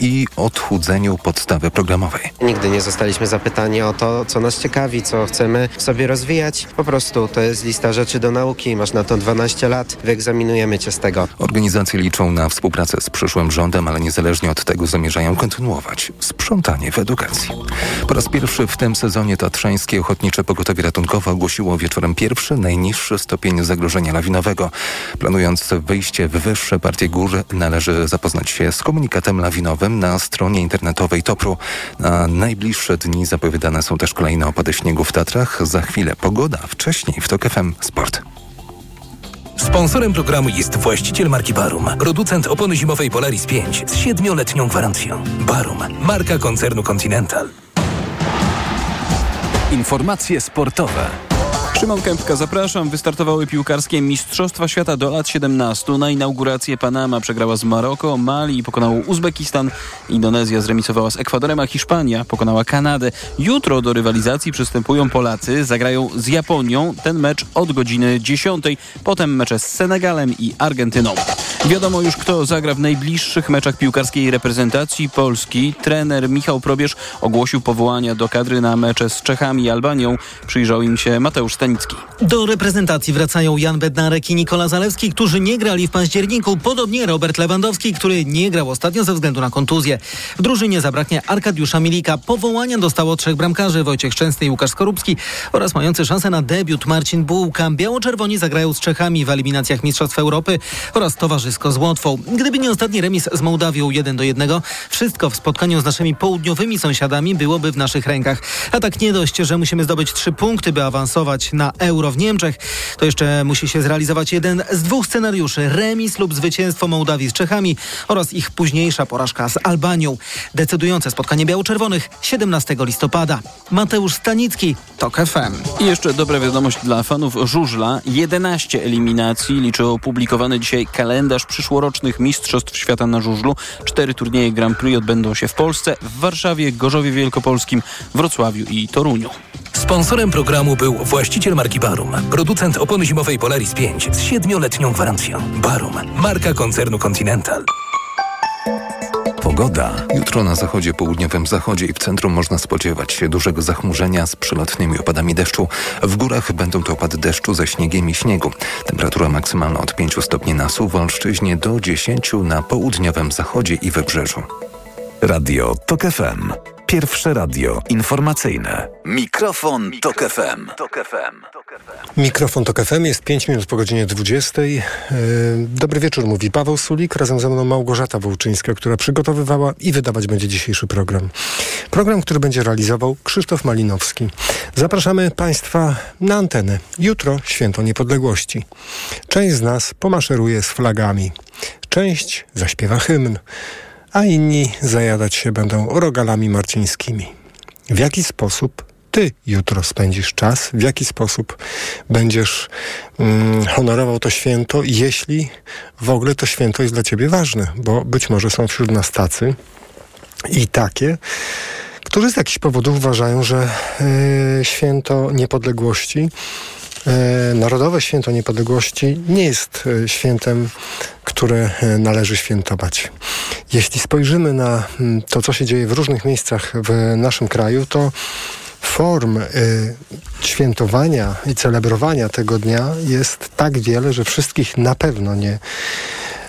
i odchudzeniu podstawy programowej. Nigdy nie zostaliśmy zapytani o to, co nas ciekawi, co chcemy sobie rozwijać. Po prostu to jest lista rzeczy do nauki, masz na to 12 lat, wyegzaminujemy cię z tego. Organizacje liczą na współpracę z przyszłym rządem, ale niezależnie od tego zamierzają kontynuować sprzątanie w edukacji. Po raz pierwszy w tym sezonie Tatrzańskie Ochotnicze Pogotowie Ratunkowe ogłosiło wieczorem pierwszy, najniższy stopień zagrożenia lawinowego. Planując wyjście w wyższe partie gór, należy zapoznać się z komunikatem lawinowym na stronie internetowej Topru. Na najbliższe dni zapowiadane są też kolejne opady śniegu w Tatrach. Za chwilę pogoda, wcześniej w TOK FM Sport. Sponsorem programu jest właściciel marki Barum, producent opony zimowej Polaris 5 z siedmioletnią gwarancją. Barum, marka koncernu Continental. Informacje sportowe. Szymon Kępka, zapraszam. Wystartowały piłkarskie Mistrzostwa Świata do lat 17. Na inaugurację Panama przegrała z Maroko, Mali pokonał Uzbekistan, Indonezja zremisowała z Ekwadorem, a Hiszpania pokonała Kanadę. Jutro do rywalizacji przystępują Polacy, zagrają z Japonią, ten mecz od godziny 10. Potem mecze z Senegalem i Argentyną. Wiadomo już, kto zagra w najbliższych meczach piłkarskiej reprezentacji Polski. Trener Michał Probierz ogłosił powołania do kadry na mecze z Czechami i Albanią. Przyjrzał im się Mateusz Do reprezentacji wracają Jan Bednarek i Nikola Zalewski, którzy nie grali w październiku. Podobnie Robert Lewandowski, który nie grał ostatnio ze względu na kontuzję. W drużynie zabraknie Arkadiusza Milika. Powołania dostało trzech bramkarzy, Wojciech Szczęsny i Łukasz Skorupski oraz mający szansę na debiut Marcin Bułka. Biało-czerwoni zagrają z Czechami w eliminacjach Mistrzostw Europy oraz towarzysko z Łotwą. Gdyby nie ostatni remis z Mołdawią 1 do 1, wszystko w spotkaniu z naszymi południowymi sąsiadami byłoby w naszych rękach. A tak nie dość, że musimy zdobyć trzy punkty, by awansować na Euro w Niemczech, to jeszcze musi się zrealizować jeden z dwóch scenariuszy. Remis lub zwycięstwo Mołdawii z Czechami oraz ich późniejsza porażka z Albanią. Decydujące spotkanie biało-czerwonych 17 listopada. Mateusz Stanicki, TOK FM. I jeszcze dobra wiadomość dla fanów żużla. 11 eliminacji liczy opublikowany dzisiaj kalendarz przyszłorocznych Mistrzostw Świata na żużlu. Cztery turnieje Grand Prix odbędą się w Polsce, w Warszawie, Gorzowie Wielkopolskim, Wrocławiu i Toruniu. Sponsorem programu był właściciel marki Barum, producent opony zimowej Polaris 5 z siedmioletnią gwarancją. Barum, marka koncernu Continental. Pogoda. Jutro na zachodzie, południowym zachodzie i w centrum można spodziewać się dużego zachmurzenia z przelotnymi opadami deszczu. W górach będą to opady deszczu ze śniegiem i śniegu. Temperatura maksymalna od 5 stopni na Suwalszczyźnie do 10 na południowym zachodzie i wybrzeżu. Radio TOK FM. Pierwsze radio informacyjne. Mikrofon, Mikrofon Tok FM. Tok FM. Mikrofon Tok FM jest 5 minut po godzinie 20. Dobry wieczór, mówi Paweł Sulik. Razem ze mną Małgorzata Wołczyńska, która przygotowywała i wydawać będzie dzisiejszy program. Program, który będzie realizował Krzysztof Malinowski. Zapraszamy Państwa na antenę. Jutro święto niepodległości. Część z nas pomaszeruje z flagami. Część zaśpiewa hymn a inni zajadać się będą rogalami marcińskimi. W jaki sposób ty jutro spędzisz czas, w jaki sposób będziesz mm, honorował to święto, jeśli w ogóle to święto jest dla ciebie ważne, bo być może są wśród nas tacy i takie, którzy z jakichś powodów uważają, że y, święto niepodległości E, Narodowe Święto Niepodległości nie jest e, świętem, które e, należy świętować. Jeśli spojrzymy na mm, to, co się dzieje w różnych miejscach w naszym kraju, to form y, świętowania i celebrowania tego dnia jest tak wiele, że wszystkich na pewno nie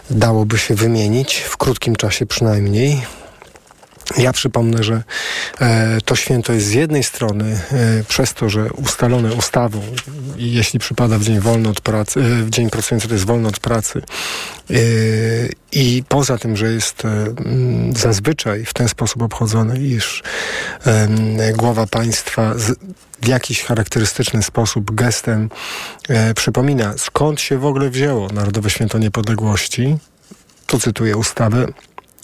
dałoby się wymienić, w krótkim czasie przynajmniej. Ja przypomnę, że e, to święto jest z jednej strony e, przez to, że ustalone ustawą jeśli przypada w dzień wolny od pracy, e, w dzień pracujący to jest wolny od pracy i poza tym, że jest e, zazwyczaj w ten sposób obchodzony, iż głowa państwa w jakiś charakterystyczny sposób, gestem przypomina skąd się w ogóle wzięło Narodowe Święto Niepodległości, tu cytuję ustawę,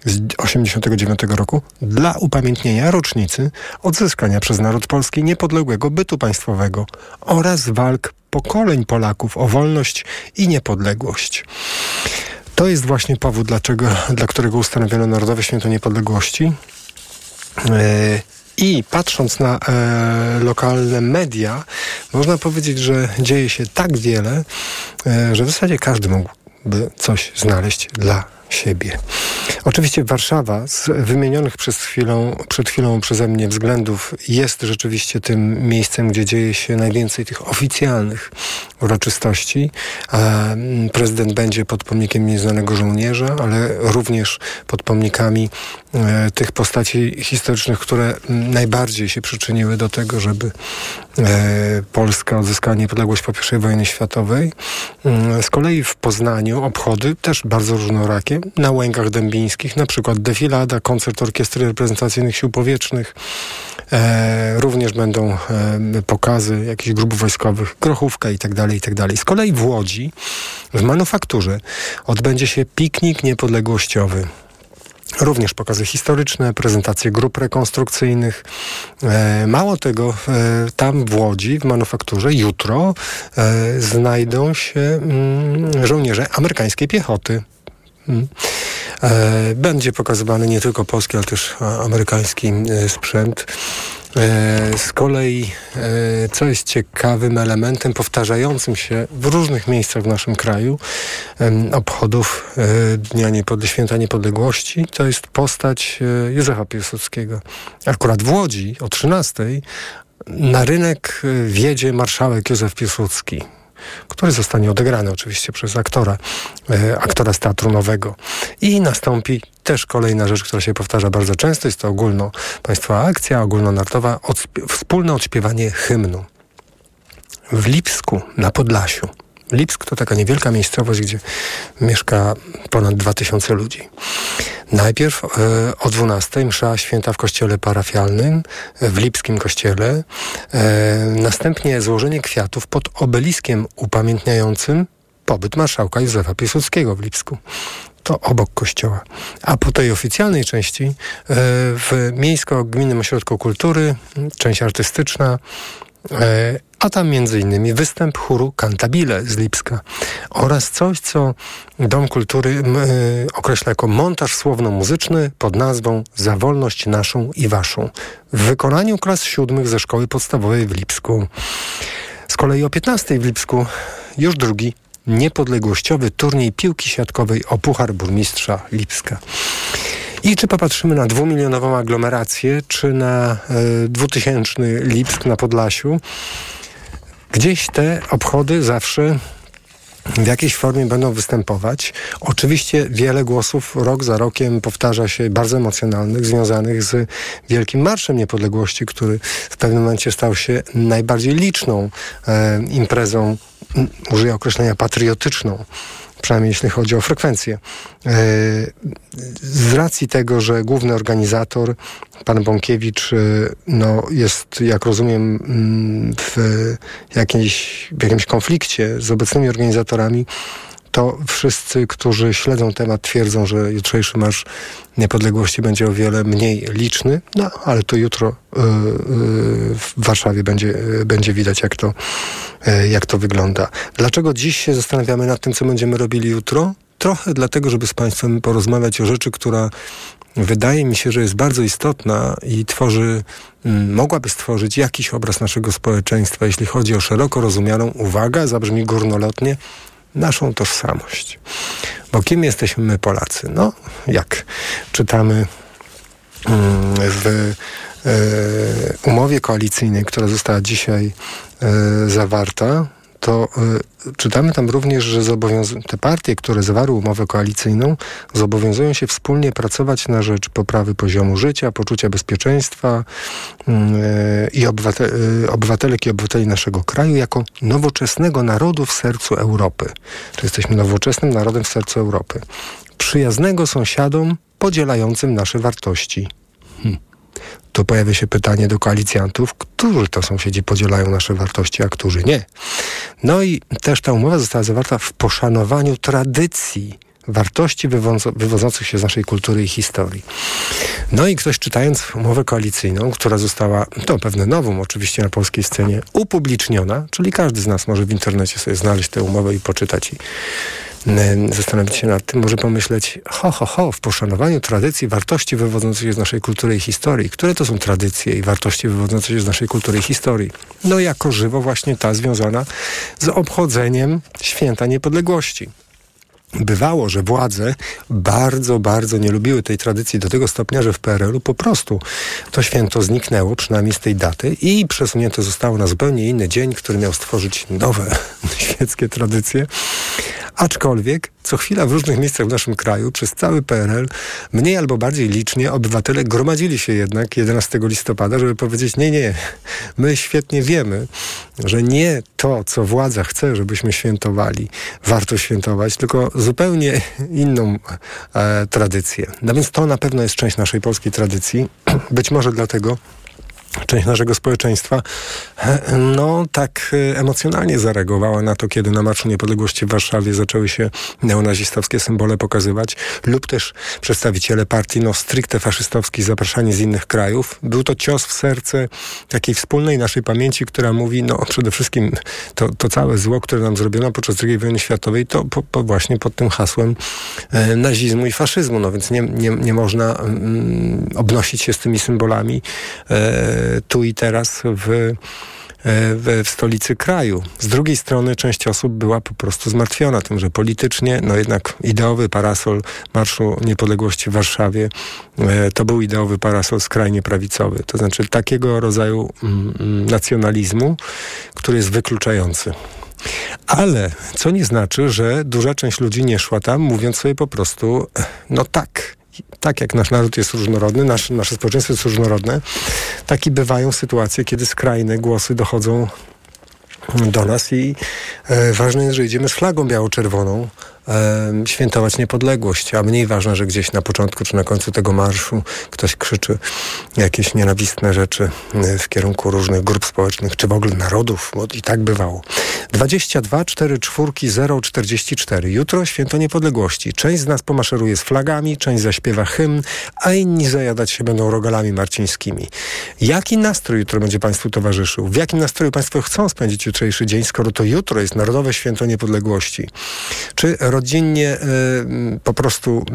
z 1989 roku dla upamiętnienia rocznicy odzyskania przez naród polski niepodległego bytu państwowego oraz walk pokoleń Polaków o wolność i niepodległość. To jest właśnie powód, dlaczego, dla którego ustanowiono Narodowe Święto Niepodległości. Yy, i patrząc na e, lokalne media, można powiedzieć, że dzieje się tak wiele, e, że w zasadzie każdy mógłby coś znaleźć dla siebie. Oczywiście Warszawa z wymienionych przez chwilą, przed chwilą przeze mnie względów jest rzeczywiście tym miejscem, gdzie dzieje się najwięcej tych oficjalnych uroczystości. Prezydent będzie pod pomnikiem nieznanego żołnierza, ale również pod pomnikami e, tych postaci historycznych, które najbardziej się przyczyniły do tego, żeby e, Polska odzyskała niepodległość po I wojnie światowej. Mm, z kolei w Poznaniu obchody też bardzo różnorakie. Na Łękach Dębińskich na przykład defilada, koncert Orkiestry Reprezentacyjnych Sił Powietrznych. E, również będą e, pokazy jakichś grup wojskowych, grochówka i tak dalej, i tak. Z kolei w Łodzi w manufakturze odbędzie się piknik niepodległościowy. Również pokazy historyczne, prezentacje grup rekonstrukcyjnych. E, mało tego, e, tam w Łodzi, w manufakturze, jutro e, znajdą się mm, żołnierze amerykańskiej piechoty. Mm. E, będzie pokazywany nie tylko polski, ale też amerykański e, sprzęt. E, z kolei, co jest ciekawym elementem powtarzającym się w różnych miejscach w naszym kraju obchodów Dnia Święta Niepodległości, to jest postać Józefa Piłsudskiego. Akurat w Łodzi o 13 na rynek wjedzie marszałek Józef Piłsudski który zostanie odegrany oczywiście przez aktora, e, aktora z teatru nowego. I nastąpi też kolejna rzecz, która się powtarza bardzo często, jest to ogólnopaństwowa akcja, ogólnonarodowa, odsp wspólne odśpiewanie hymnu. W Lipsku na Podlasiu Lipsk to taka niewielka miejscowość, gdzie mieszka ponad 2000 ludzi. Najpierw e, o 12 msza święta w kościele parafialnym, w Lipskim kościele. E, następnie złożenie kwiatów pod obeliskiem upamiętniającym pobyt marszałka Józefa Piłsudskiego w Lipsku to obok kościoła. A po tej oficjalnej części e, w Miejsko-Gminnym Ośrodku Kultury, część artystyczna, E, a tam m.in. występ chóru Cantabile z Lipska oraz coś, co Dom Kultury y, określa jako montaż słowno-muzyczny pod nazwą Za wolność naszą i waszą w wykonaniu klas siódmych ze szkoły podstawowej w Lipsku. Z kolei o 15 w Lipsku już drugi niepodległościowy turniej piłki siatkowej o Puchar Burmistrza Lipska. I czy popatrzymy na dwumilionową aglomerację, czy na y, dwutysięczny Lipsk na Podlasiu, gdzieś te obchody zawsze w jakiejś formie będą występować. Oczywiście wiele głosów rok za rokiem powtarza się bardzo emocjonalnych, związanych z Wielkim Marszem Niepodległości, który w pewnym momencie stał się najbardziej liczną e, imprezą, użyję określenia patriotyczną przynajmniej jeśli chodzi o frekwencję. E, z racji tego, że główny organizator, pan Bąkiewicz, e, no, jest, jak rozumiem, mm, w, jakiejś, w jakimś konflikcie z obecnymi organizatorami, to wszyscy, którzy śledzą temat, twierdzą, że jutrzejszy Marsz Niepodległości będzie o wiele mniej liczny, no ale to jutro y, y, w Warszawie będzie, y, będzie widać, jak to, jak to wygląda. Dlaczego dziś się zastanawiamy nad tym, co będziemy robili jutro? Trochę dlatego, żeby z Państwem porozmawiać o rzeczy, która wydaje mi się, że jest bardzo istotna i tworzy, mogłaby stworzyć jakiś obraz naszego społeczeństwa, jeśli chodzi o szeroko rozumianą, uwaga, zabrzmi górnolotnie, naszą tożsamość. Bo kim jesteśmy my Polacy? No, jak czytamy mm, w e, umowie koalicyjnej, która została dzisiaj e, zawarta, to y, czytamy tam również, że te partie, które zawarły umowę koalicyjną, zobowiązują się wspólnie pracować na rzecz poprawy poziomu życia, poczucia bezpieczeństwa y, i obywate, y, obywatelek i obywateli naszego kraju jako nowoczesnego narodu w sercu Europy. Czy jesteśmy nowoczesnym narodem w sercu Europy. Przyjaznego sąsiadom podzielającym nasze wartości. To pojawia się pytanie do koalicjantów, którzy to sąsiedzi podzielają nasze wartości, a którzy nie. No i też ta umowa została zawarta w poszanowaniu tradycji wartości wywodzących się z naszej kultury i historii. No i ktoś czytając umowę koalicyjną, która została, to pewne nowum oczywiście na polskiej scenie, upubliczniona, czyli każdy z nas może w internecie sobie znaleźć tę umowę i poczytać i zastanowić się nad tym, może pomyśleć, ho, ho, ho, w poszanowaniu tradycji, wartości wywodzących się z naszej kultury i historii. Które to są tradycje i wartości wywodzące się z naszej kultury i historii? No jako żywo właśnie ta związana z obchodzeniem Święta Niepodległości. Bywało, że władze bardzo, bardzo nie lubiły tej tradycji do tego stopnia, że w PRL-u po prostu to święto zniknęło, przynajmniej z tej daty i przesunięte zostało na zupełnie inny dzień, który miał stworzyć nowe świeckie tradycje. Aczkolwiek co chwila w różnych miejscach w naszym kraju przez cały PRL mniej albo bardziej licznie obywatele gromadzili się jednak 11 listopada, żeby powiedzieć nie, nie, my świetnie wiemy, że nie to, co władza chce, żebyśmy świętowali, warto świętować, tylko zupełnie inną e, tradycję. No więc to na pewno jest część naszej polskiej tradycji. Być może dlatego część naszego społeczeństwa e, no tak e, emocjonalnie zareagowała na to, kiedy na Marszu Niepodległości w Warszawie zaczęły się neonazistowskie symbole pokazywać lub też przedstawiciele partii no stricte faszystowskich zapraszani z innych krajów. Był to cios w serce takiej wspólnej naszej pamięci, która mówi no przede wszystkim to, to całe zło, które nam zrobiono podczas II wojny światowej to po, po właśnie pod tym hasłem e, nazizmu i faszyzmu. No więc nie, nie, nie można mm, obnosić się z tymi symbolami e, tu i teraz w, e, w, w, stolicy kraju. Z drugiej strony część osób była po prostu zmartwiona tym, że politycznie, no jednak ideowy parasol Marszu Niepodległości w Warszawie e, to był ideowy parasol skrajnie prawicowy. To znaczy takiego rodzaju mm, mm nacjonalizmu, który jest wykluczający. Ale co nie znaczy, że duża część ludzi nie szła tam, mówiąc sobie po prostu, no tak, tak jak nasz naród jest różnorodny, nasz, nasze społeczeństwo jest różnorodne, tak i bywają sytuacje, kiedy skrajne głosy dochodzą do nas i e, ważne jest, że idziemy z flagą biało-czerwoną, świętować niepodległość, a mniej ważne, że gdzieś na początku czy na końcu tego marszu ktoś krzyczy jakieś nienawistne rzeczy e, w kierunku różnych grup społecznych, czy w ogóle narodów, bo i tak bywało. 22 4 4 0 44. Jutro święto niepodległości. Część z nas pomaszeruje z flagami, część zaśpiewa hymn, a inni zajadać się będą rogalami marcińskimi. Jaki nastrój jutro będzie Państwu towarzyszył? W jakim nastroju Państwo chcą spędzić jutrzejszy dzień, skoro to jutro jest Narodowe Święto Niepodległości? Czy rodzinnie y, po prostu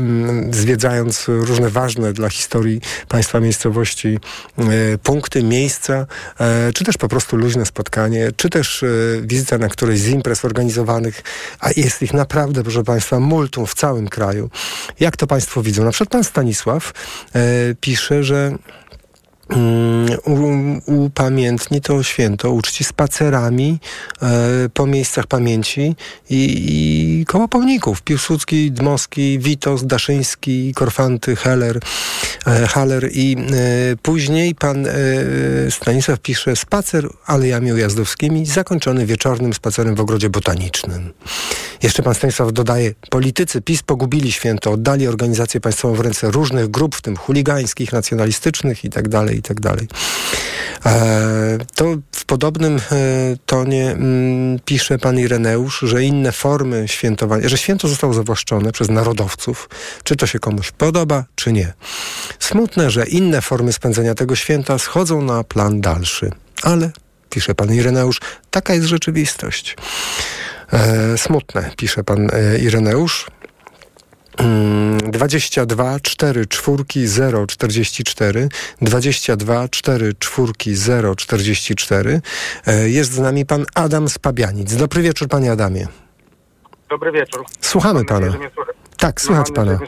zwiedzając różne ważne dla historii państwa miejscowości y, punkty, miejsca, e, czy też po prostu luźne spotkanie, czy też e, wizyta na którejś z imprez organizowanych, a jest ich naprawdę, proszę Państwa, multum w całym kraju. Jak to Państwo widzą? Na przykład pan Stanisław e, pisze, że upamiętni to święto, uczci spacerami e, po miejscach pamięci i, i koło pomników. Piłsudski, Dmowski, Witos, Daszyński, Korfanty, Heller, e, Haller i e, później pan Stanisław pisze spacer alejami ujazdowskimi zakończony wieczornym spacerem w ogrodzie botanicznym. Jeszcze pan Stanisław dodaje, politycy PiS pogubili święto, oddali organizację państwową w ręce różnych grup, w tym chuligańskich, nacjonalistycznych i tak dalej, i tak dalej. E, to w podobnym e, tonie mm, pisze pan Ireneusz, że inne formy świętowania, że święto zostało zawłaszczone przez narodowców, czy to się komuś podoba, czy nie. Smutne, że inne formy spędzenia tego święta schodzą na plan dalszy. Ale, pisze pan Ireneusz, taka jest rzeczywistość. E, smutne, pisze pan e, Ireneusz. 22 4 4 0 44 22 4 4 0 44 Jest z nami pan Adam Spabianic. Dobry wieczór panie Adamie. Dobry wieczór. Słuchamy pana. Tak, słychać pana.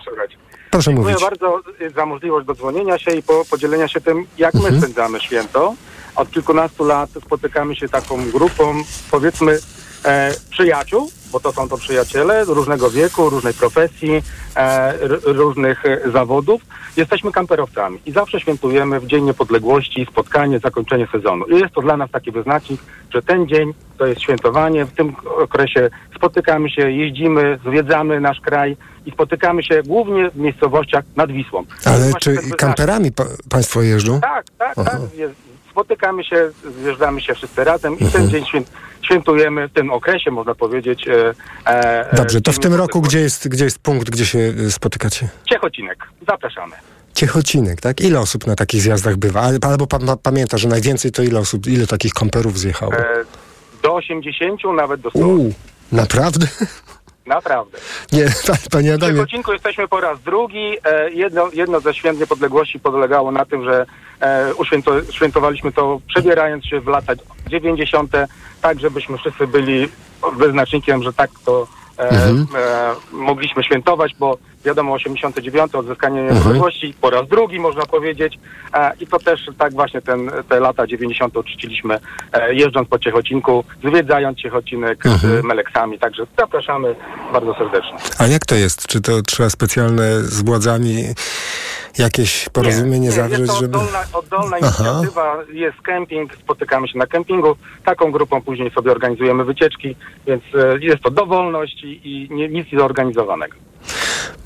Proszę Dziękuję mówić. bardzo za możliwość dodzwonienia się i po, podzielenia się tym, jak my Mhm. spędzamy święto. Od kilkunastu lat spotykamy się taką grupą, powiedzmy, e, przyjaciół, bo to są to przyjaciele różnego wieku, różnej profesji, e, różnych e, zawodów. Jesteśmy kamperowcami i zawsze świętujemy w Dzień Niepodległości spotkanie, zakończenie sezonu. I jest to dla nas taki wyznacznik, że ten dzień to jest świętowanie. W tym okresie spotykamy się, jeździmy, zwiedzamy nasz kraj i spotykamy się głównie w miejscowościach nad Wisłą. Ale czy wyznacznik- kamperami pa, państwo jeżdżą? tak, tak, Aha. tak. Jest, spotykamy się, zjeżdżamy się wszyscy razem i Mhm. ten dzień święt, świętujemy w tym okresie, można powiedzieć. E, e, Dobrze, to e, w tym roku Dzień gdzie jest, gdzie jest punkt, gdzie się y, spotykacie? Ciechocinek. Zapraszamy. Ciechocinek, tak? Ile osób na takich zjazdach bywa? Albo pan pa, pamięta, że najwięcej to ile osób, ile takich kamperów zjechało? E, do 80, nawet do 100. Uuu, naprawdę? Naprawdę. Nie, pa- panie W Adamie. Ciechocinku jesteśmy po raz drugi. E, jedno, jedno ze święt niepodległości polegało na tym, że e, uświęto, świętowaliśmy to przebierając się w lata 90., tak żebyśmy wszyscy byli wyznacznikiem, że tak to Mhm. e, mogliśmy świętować, bo wiadomo 89 odzyskanie Mhm. niepodległości po raz drugi można powiedzieć e, i to też tak właśnie ten, te lata 90 czciliśmy e, jeżdżąc po Ciechocinku, zwiedzając Ciechocinek Mhm. z Meleksami, także zapraszamy bardzo serdecznie. A jak to jest? Czy to trzeba specjalne z władzami jakieś porozumienie zawrzeć, jest to żeby... oddolna, oddolna inicjatywa, jest kemping, spotykamy się na kempingu, taką grupą później sobie organizujemy wycieczki, więc e, jest to dowolność i, i nie, nic zorganizowanego.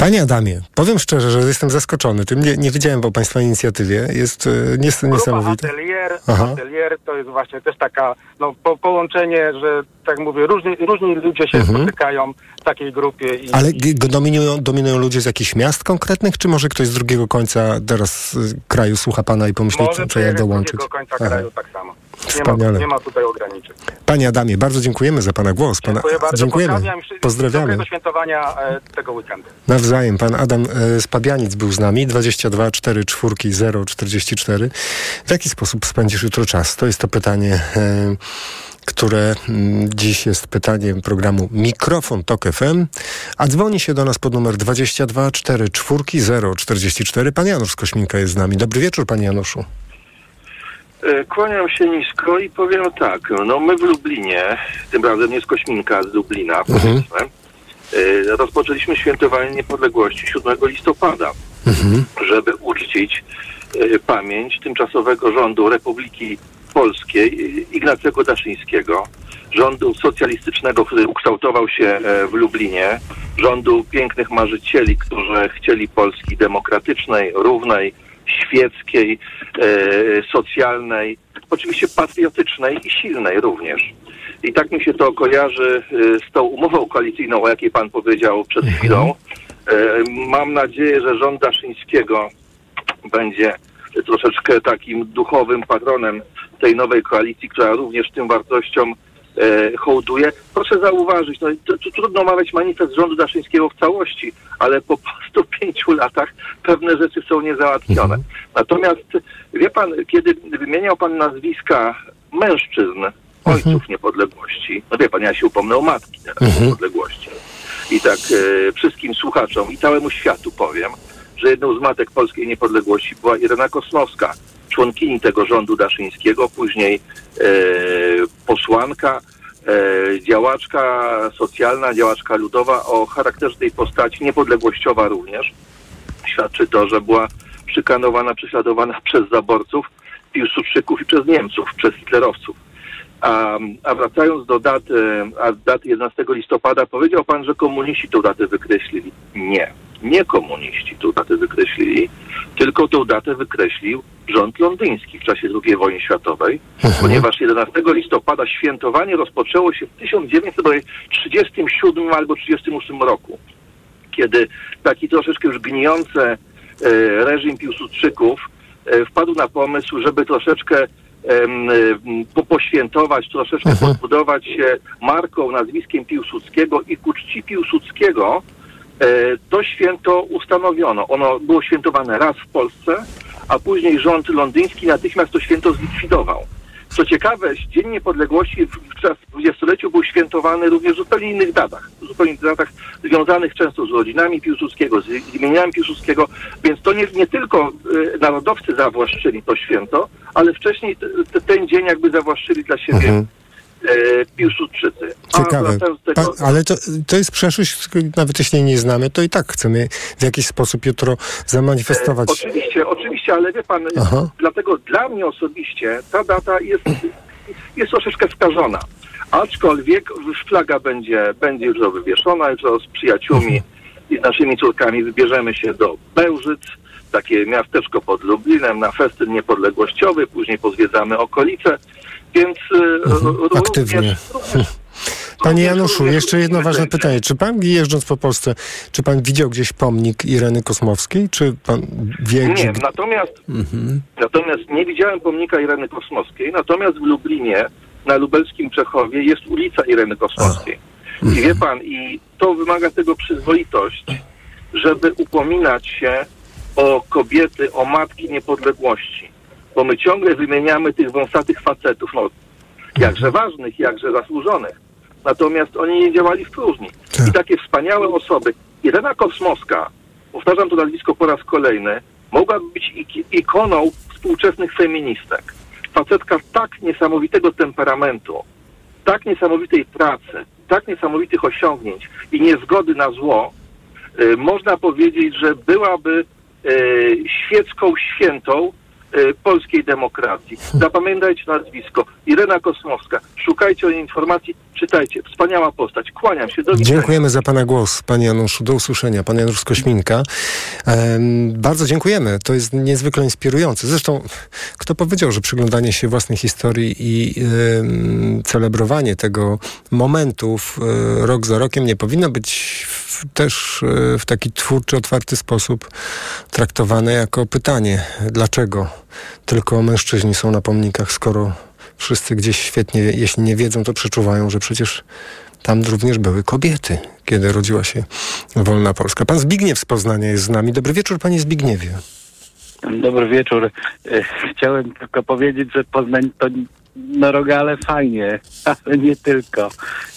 Panie Adamie, powiem szczerze, że jestem zaskoczony tym. Nie, nie wiedziałem o Państwa inicjatywie. Jest e, nies- Grupa niesamowite. Atelier, Aha. atelier to jest właśnie też taka no, po, połączenie, że tak mówię, różni, różni ludzie się Mhm. spotykają w takiej grupie. I, Ale i dominują, dominują ludzie z jakichś miast konkretnych, czy może ktoś z drugiego końca teraz y, kraju słucha Pana i pomyśli, może co, co ja przyjechać z dołączyć? drugiego końca Aha. kraju tak samo. Nie Wspaniale. ma, nie ma tutaj ograniczeń. Panie Adamie, bardzo dziękujemy za Pana głos. Pana, Dziękuję bardzo. dziękujemy. Pozdrawiam Pozdrawiamy. Dobrego świętowania e, tego weekendu. Nawzajem. Pan Adam e, z Pabianic był z nami. 22 4 4 0 44. W jaki sposób spędzisz jutro czas? To jest to pytanie, e, które mm, dziś jest pytaniem programu Mikrofon Tok FM. A dzwoni się do nas pod numer 22 4 4 0 44. Pan Janusz Kośminka jest z nami. Dobry wieczór, Panie Januszu. E, Kłaniam się nisko i powiem tak, no my w Lublinie, tym razem z Kośminka, z Lublina, Mhm. powiedzmy, e, rozpoczęliśmy świętowanie niepodległości 7 listopada, Mhm. żeby uczcić e, pamięć tymczasowego rządu Republiki Polskiej Ignacego Daszyńskiego, rządu socjalistycznego, który ukształtował się w Lublinie, rządu pięknych marzycieli, którzy chcieli Polski demokratycznej, równej, świeckiej, e, socjalnej, oczywiście patriotycznej i silnej również. I tak mi się to kojarzy e, z tą umową koalicyjną, o jakiej pan powiedział przed chwilą. E, mam nadzieję, że rząd Daszyńskiego będzie troszeczkę takim duchowym patronem tej nowej koalicji, która również tym wartościom e, hołduje. Proszę zauważyć, no, to, to trudno omawiać manifest rządu Daszyńskiego w całości, ale po 105 latach pewne rzeczy są niezałatwione. Natomiast wie pan, kiedy wymieniał pan nazwiska mężczyzn, ojców niepodległości, no wie pan, ja się upomnę o matki teraz niepodległości. I tak e, wszystkim słuchaczom i całemu światu powiem, że jedną z matek polskiej niepodległości była Irena Kosnowska, członkini tego rządu daszyńskiego, później posłanka, e, działaczka socjalna, działaczka ludowa o charakterze tej postaci, niepodległościowa również. Świadczy to, że była szykanowana, prześladowana przez zaborców, Piłsudczyków i przez Niemców, przez hitlerowców. A, a wracając do daty, a daty 11 listopada, powiedział pan, że komuniści tą datę wykreślili. Nie, nie komuniści tą datę wykreślili, tylko tą datę wykreślił rząd londyński w czasie II wojny światowej, ponieważ 11 listopada świętowanie rozpoczęło się w 1937 albo 1938 roku, kiedy taki troszeczkę już gnijący e, reżim Piłsudczyków e, wpadł na pomysł, żeby troszeczkę em, po, poświętować, troszeczkę podbudować się marką, nazwiskiem Piłsudskiego i ku czci Piłsudskiego e, to święto ustanowiono. Ono było świętowane raz w Polsce, a później rząd londyński natychmiast to święto zlikwidował. Co ciekawe, Dzień Niepodległości w, dwudziestoleciu był świętowany również w zupełnie innych datach. W zupełnie innych datach związanych często z rodzinami Piłsudskiego, z imieniami Piłsudskiego, więc to nie, nie tylko e, narodowcy zawłaszczyli to święto, ale wcześniej te, ten dzień jakby zawłaszczyli dla siebie Mhm. E, Piłsudczycy. Ciekawe. Pa, ale to, to jest przeszłość, nawet jeśli jej nie znamy, to i tak chcemy w jakiś sposób jutro zamanifestować. E, oczywiście, oczywiście, ale wie pan, Aha. dlatego dla mnie osobiście ta data jest, jest troszeczkę skażona. Aczkolwiek flaga będzie, będzie jutro wywieszona, jutro z przyjaciółmi i z naszymi córkami wybierzemy się do Bełżyc, takie miasteczko pod Lublinem, na festyn niepodległościowy, później pozwiedzamy okolice, więc e, również, aktywnie. również Panie Januszu, jeszcze jedno ważne pytanie. Czy pan jeżdżąc po Polsce, czy pan widział gdzieś pomnik Ireny Kosmowskiej? Czy pan wie, Nie, gdzie... natomiast, Mhm. natomiast nie widziałem pomnika Ireny Kosmowskiej, natomiast w Lublinie na lubelskim Czechowie jest ulica Ireny Kosmowskiej. I wie pan, i to wymaga tego przyzwoitość, żeby upominać się o kobiety, o matki niepodległości. Bo my ciągle wymieniamy tych wąsatych facetów, no jakże ważnych, jakże zasłużonych. natomiast oni nie działali w próżni. Tak. I takie wspaniałe osoby. Irena Kosmowska, powtarzam to nazwisko po raz kolejny, mogła być ik- ikoną współczesnych feministek. Facetka tak niesamowitego temperamentu, tak niesamowitej pracy, tak niesamowitych osiągnięć i niezgody na zło, y, można powiedzieć, że byłaby y, świecką świętą polskiej demokracji. Zapamiętajcie nazwisko. Irena Kosmowska. Szukajcie o niej informacji, czytajcie. Wspaniała postać. Kłaniam się. Do. Dziękujemy za Pana głos, Panie Januszu. Do usłyszenia. Pan Janusz Kośminka. Em, bardzo dziękujemy. To jest niezwykle inspirujące. Zresztą, kto powiedział, że przyglądanie się własnej historii i em, celebrowanie tego momentu w, e, rok za rokiem nie powinno być w, też e, w taki twórczy, otwarty sposób traktowane jako pytanie, dlaczego tylko mężczyźni są na pomnikach, skoro wszyscy gdzieś świetnie, jeśli nie wiedzą, to przeczuwają, że przecież tam również były kobiety, kiedy rodziła się wolna Polska. Pan Zbigniew z Poznania jest z nami. Dobry wieczór, panie Zbigniewie. Dobry wieczór. E, Chciałem tylko powiedzieć, że Poznań to no rogale fajnie, ale nie tylko.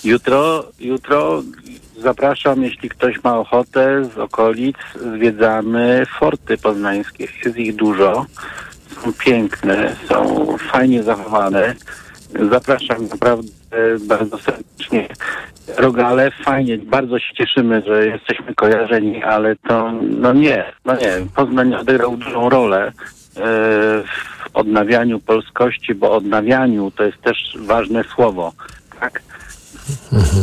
Jutro, jutro zapraszam, jeśli ktoś ma ochotę z okolic, zwiedzamy forty poznańskie. Jest ich dużo. Są piękne, są fajnie zachowane. Zapraszam naprawdę bardzo serdecznie. Rogale, fajnie, bardzo się cieszymy, że jesteśmy kojarzeni, ale to, no nie, no nie. Poznań odegrał dużą rolę e, w odnawianiu polskości, bo odnawianiu to jest też ważne słowo, tak?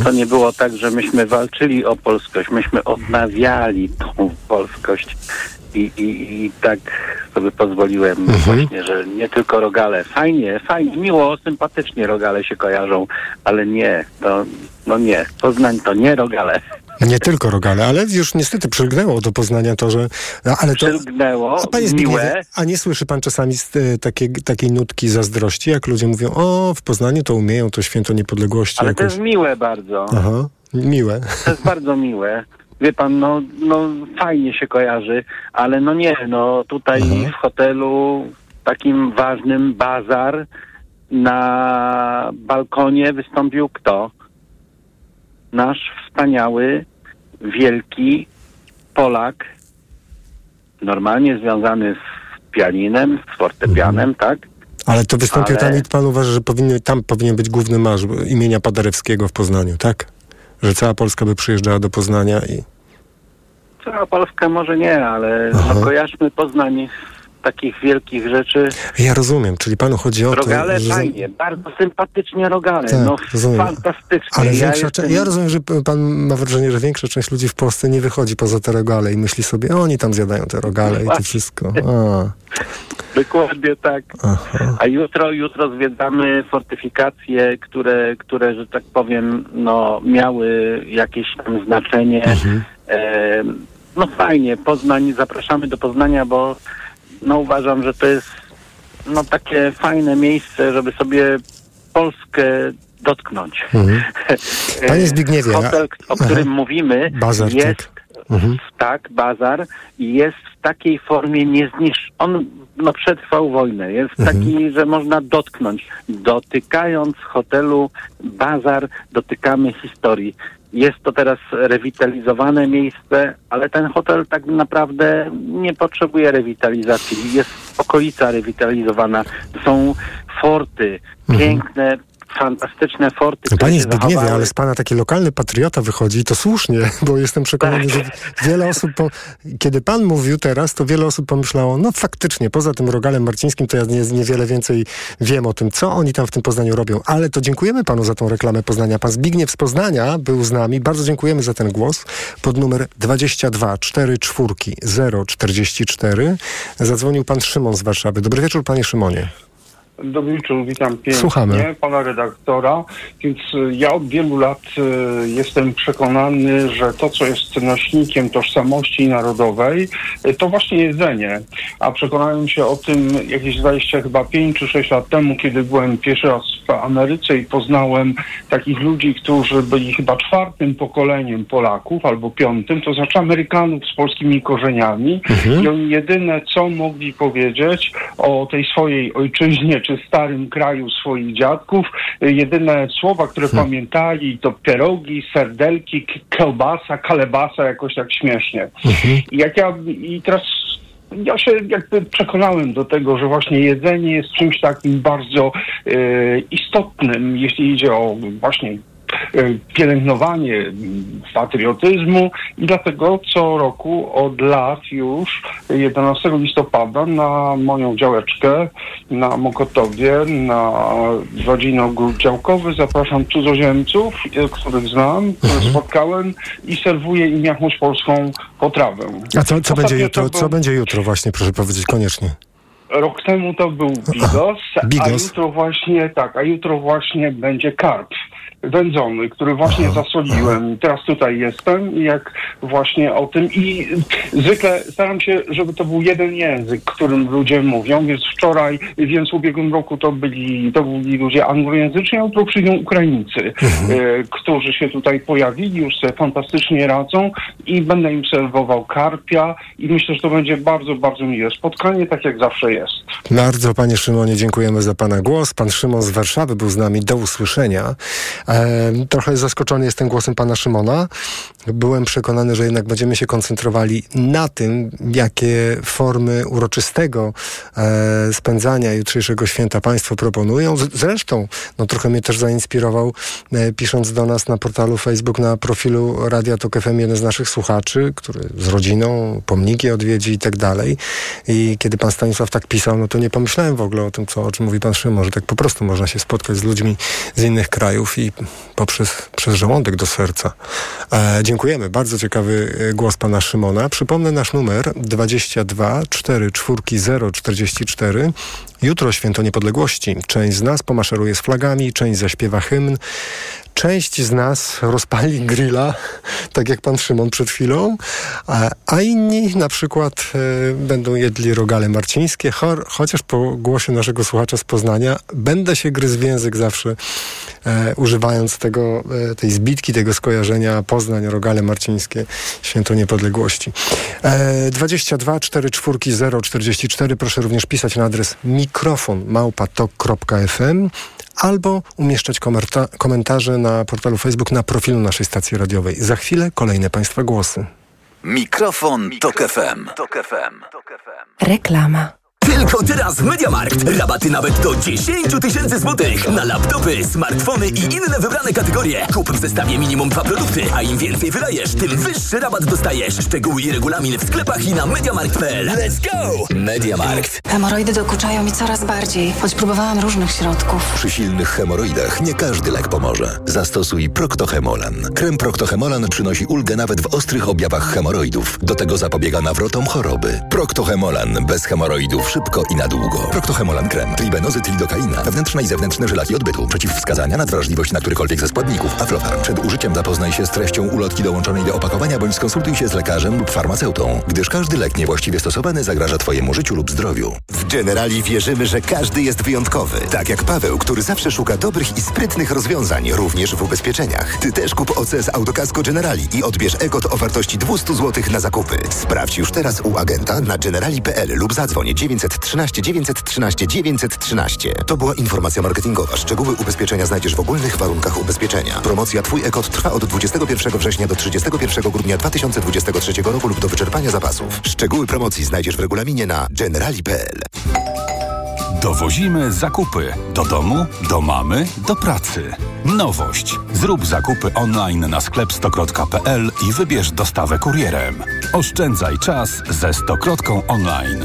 To nie było tak, że myśmy walczyli o polskość, myśmy odnawiali tą polskość. I, i, I tak sobie pozwoliłem właśnie, że nie tylko rogale. Fajnie, fajnie, miło, sympatycznie rogale się kojarzą, ale nie, to, no nie. Poznań to nie rogale. Nie tylko rogale, ale już niestety przylgnęło do Poznania to, że... no, Ale to, Przylgnęło, a panie miłe. Zbigniewie, a nie słyszy pan czasami e, takie, takiej nutki zazdrości, jak ludzie mówią, o, w Poznaniu to umieją, to święto niepodległości Ale to jakoś. jest miłe bardzo. Aha, miłe. To jest bardzo miłe. Wie pan, no, no fajnie się kojarzy, ale no nie, no tutaj w hotelu takim ważnym bazar na balkonie wystąpił kto? Nasz wspaniały, wielki Polak, normalnie związany z pianinem, z fortepianem, tak? Ale to wystąpił Ale- tam i pan uważa, że powinny, tam powinien być główny marsz imienia Paderewskiego w Poznaniu, tak? Że cała Polska by przyjeżdżała do Poznania i... Cała Polska może nie, ale no, kojarzmy Poznań takich wielkich rzeczy. Ja rozumiem, czyli panu chodzi o Rogale to, że... fajnie, bardzo sympatycznie rogale, Tak, no rozumiem. fantastycznie. Ale ja, większa jestem, cze- ja rozumiem, że pan ma wrażenie, że większa część ludzi w Polsce nie wychodzi poza te rogale i myśli sobie, oni tam zjadają te rogale i to wszystko. A, Dokładnie tak. aha. A jutro, jutro zwiedzamy fortyfikacje, które, które, że tak powiem, no, miały jakieś tam znaczenie. Mhm. E, no fajnie, Poznań, zapraszamy do Poznania, bo no uważam, że to jest no takie fajne miejsce, żeby sobie Polskę dotknąć. Mhm. Panie Zbigniewie, Hotel, o którym aha. mówimy, Bazar, jest tak. Mhm. tak, bazar i jest w takiej formie niezniszczony. On no, przetrwał wojnę. Jest Mhm. taki, że można dotknąć. Dotykając hotelu bazar, dotykamy historii. Jest to teraz rewitalizowane miejsce, ale ten hotel tak naprawdę nie potrzebuje rewitalizacji. Jest okolica rewitalizowana. Są forty, piękne, fantastyczne forty. które Panie Zbigniewie, zachowały. ale z pana taki lokalny patriota wychodzi i to słusznie, bo jestem przekonany, Tak. że wiele osób, po, kiedy pan mówił teraz, to wiele osób pomyślało, no faktycznie, poza tym Rogalem Marcińskim, to ja nie, niewiele więcej wiem o tym, co oni tam w tym Poznaniu robią. Ale to dziękujemy panu za tą reklamę Poznania. Pan Zbigniew z Poznania był z nami. Bardzo dziękujemy za ten głos. Pod numer 22 44 044 zadzwonił pan Szymon z Warszawy. Dobry wieczór, panie Szymonie. Dobry wieczór, witam pięknie Słuchamy. pana redaktora. Więc y, ja od wielu lat y, jestem przekonany, że to, co jest nośnikiem tożsamości narodowej, y, to właśnie jedzenie. A przekonałem się o tym jakieś 20, chyba 5 czy 6 lat temu, kiedy byłem pierwszy raz w Ameryce i poznałem takich ludzi, którzy byli chyba czwartym pokoleniem Polaków albo piątym, to znaczy Amerykanów z polskimi korzeniami. I oni jedyne, co mogli powiedzieć o tej swojej ojczyźnie czy starym kraju swoich dziadków. Y, Jedyne słowa, które pamiętali to pierogi, serdelki, kiełbasa, kalebasa, jakoś tak śmiesznie. I jak ja i teraz ja się jakby przekonałem do tego, że właśnie jedzenie jest czymś takim bardzo e, istotnym, jeśli idzie o właśnie pielęgnowanie m, patriotyzmu i dlatego co roku od lat już 11 listopada na moją działeczkę na Mokotowie, na rodzinny ogród działkowy zapraszam cudzoziemców, e, których znam, których spotkałem i serwuję im jakąś polską potrawę. A co, co będzie jutro? to Co był- będzie jutro właśnie, proszę powiedzieć koniecznie. Rok temu to był bigos, a bigos. jutro właśnie tak, a jutro właśnie będzie karp wędzony, który właśnie zasoliłem. Teraz tutaj jestem i jak właśnie o tym i zwykle staram się, żeby to był jeden język, którym ludzie mówią, więc wczoraj, więc w ubiegłym roku to byli, to byli ludzie anglojęzyczni, a jutro przyjdą Ukraińcy, e, którzy się tutaj pojawili, już sobie fantastycznie radzą i będę im serwował karpia i myślę, że to będzie bardzo, bardzo miłe spotkanie, tak jak zawsze jest. Bardzo panie Szymonie dziękujemy za pana głos. Pan Szymon z Warszawy był z nami. Do usłyszenia. Trochę zaskoczony jestem głosem pana Szymona. Byłem przekonany, że jednak będziemy się koncentrowali na tym, jakie formy uroczystego e, spędzania jutrzejszego święta państwo proponują. Zresztą, no trochę mnie też zainspirował, e, pisząc do nas na portalu Facebook, na profilu Radia Tok FM jeden z naszych słuchaczy, który z rodziną pomniki odwiedzi i tak dalej. I kiedy pan Stanisław tak pisał, no to nie pomyślałem w ogóle o tym, co, o czym mówi pan Szymon, że tak po prostu można się spotkać z ludźmi z innych krajów i poprzez przez żołądek do serca. E, dziękujemy. Bardzo ciekawy e, głos pana Szymona. Przypomnę nasz numer 22 4 0 44. Jutro święto niepodległości. Część z nas pomaszeruje z flagami, część zaśpiewa hymn. Część z nas rozpali grilla, tak jak pan Szymon przed chwilą, a, a inni na przykład e, będą jedli rogale marcińskie, chor, chociaż po głosie naszego słuchacza z Poznania będę się gryzł w język zawsze, e, używając tego, e, tej zbitki, tego skojarzenia Poznań, rogale marcińskie, święto niepodległości. E, 22 4 4 0 44 proszę również pisać na adres mikrofon małpatok.fm albo umieszczać komerta- komentarze na portalu Facebook na profilu naszej stacji radiowej. Za chwilę kolejne Państwa głosy. Mikrofon, Tok FM. Reklama. Tylko teraz w Mediamarkt. Rabaty nawet do 10 tysięcy złotych na laptopy, smartfony i inne wybrane kategorie. Kup w zestawie minimum dwa produkty, a im więcej wydajesz, tym wyższy rabat dostajesz. Szczegóły i regulamin w sklepach i na mediamarkt.pl. Let's go! Mediamarkt. Hemoroidy dokuczają mi coraz bardziej, choć próbowałam różnych środków. Przy silnych hemoroidach nie każdy lek pomoże. Zastosuj Proctohemolan. Krem Proctohemolan przynosi ulgę nawet w ostrych objawach hemoroidów. Do tego zapobiega nawrotom choroby. Proctohemolan bez hemoroidów szybko i na długo. Proctohemolan krem. Tribenozyt lidokaina. Wewnętrzne i zewnętrzne żylaki odbytu. Przeciwwskazania, nadwrażliwość na którykolwiek ze składników. Aflofarm. Przed użyciem zapoznaj się z treścią ulotki dołączonej do opakowania bądź skonsultuj się z lekarzem lub farmaceutą, gdyż każdy lek niewłaściwie stosowany zagraża Twojemu życiu lub zdrowiu. W Generali wierzymy, że każdy jest wyjątkowy. Tak jak Paweł, który zawsze szuka dobrych i sprytnych rozwiązań, również w ubezpieczeniach. Ty też kup OC z Autokasko Generali i odbierz EGOT o wartości 200 zł na zakupy. Sprawdź już teraz u agenta na generali.pl lub zadzwoń 913 913 913. To była informacja marketingowa. Szczegóły ubezpieczenia znajdziesz w ogólnych warunkach ubezpieczenia. Promocja Twój EGOT trwa od 21 września do 31 grudnia 2023 roku lub do wyczerpania zapasów. Szczegóły promocji znajdziesz w regulaminie na generali.pl. Dowozimy zakupy do domu, do mamy, do pracy. Nowość. Zrób zakupy online na sklep stokrot.pl i wybierz dostawę kurierem. Oszczędzaj czas ze Stokrotką online.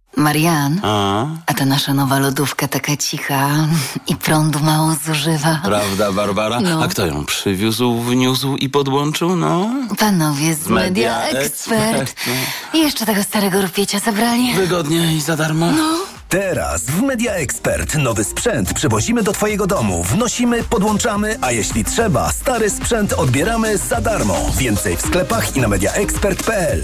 Marian, A? a ta nasza nowa lodówka taka cicha i prądu mało zużywa. Prawda, Barbara? No. A kto ją przywiózł, wniósł i podłączył? No. Panowie z Media Media Expert. I jeszcze tego starego rupiecia zabrali. Wygodnie i za darmo. No. Teraz w Media Expert nowy sprzęt przywozimy do Twojego domu, wnosimy, podłączamy, a jeśli trzeba, stary sprzęt odbieramy za darmo. Więcej w sklepach i na mediaexpert.pl.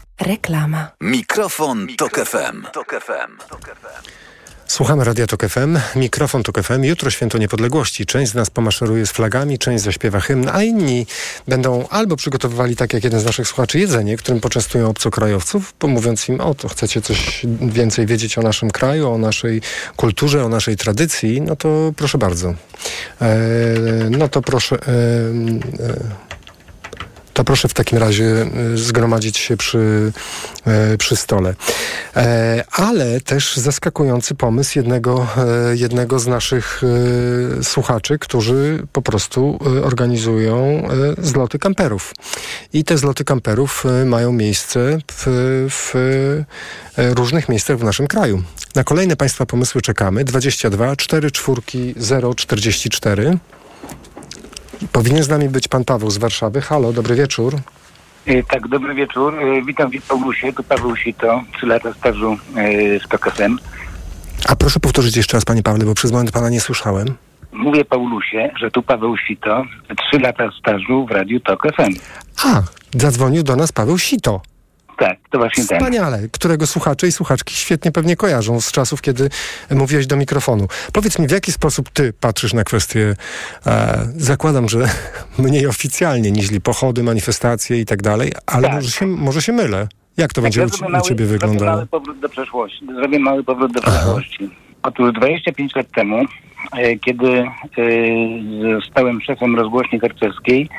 Reklama. Mikrofon, Tok FM. Słuchamy Radia Tok FM, mikrofon Tok FM. Jutro święto niepodległości. Część z nas pomaszeruje z flagami, część zaśpiewa hymn, a inni będą albo przygotowywali, tak jak jeden z naszych słuchaczy, jedzenie, którym poczęstują obcokrajowców, bo mówiąc im, o to chcecie coś więcej wiedzieć o naszym kraju, o naszej kulturze, o naszej tradycji, no to proszę bardzo. E, no to proszę... E, e, to proszę w takim razie e, zgromadzić się przy, e, przy stole. E, ale też zaskakujący pomysł jednego, jednego z naszych słuchaczy, którzy po prostu organizują zloty kamperów. I te zloty kamperów mają miejsce w, w różnych miejscach w naszym kraju. Na kolejne Państwa pomysły czekamy. 22 4 4 0 44. Powinien z nami być pan Paweł z Warszawy. Halo, dobry wieczór. E, Tak, dobry wieczór. E, Witam w Paulusie, tu Paweł Sito, 3 lata stażu e, z KKFM. A proszę powtórzyć jeszcze raz, panie Pawle, bo przez moment pana nie słyszałem. Mówię Paulusie, że tu Paweł Sito, 3 lata stażu w Radiu Tok FM. A, zadzwonił do nas Paweł Sito. Tak, to właśnie ten. Wspaniale, którego słuchacze i słuchaczki świetnie pewnie kojarzą z czasów, kiedy mówiłeś do mikrofonu. Powiedz mi, w jaki sposób ty patrzysz na kwestię, e, zakładam, że mniej oficjalnie niż pochody, manifestacje i tak dalej, ale może, się, może się mylę. Jak to będzie ja u, zrobię ci- u mały- ciebie zrobię wyglądało? Mały powrót do przeszłości. Zrobię mały powrót do przeszłości. Otóż 25 lat temu, e, kiedy e, zostałem szefem rozgłośni harcerskiej,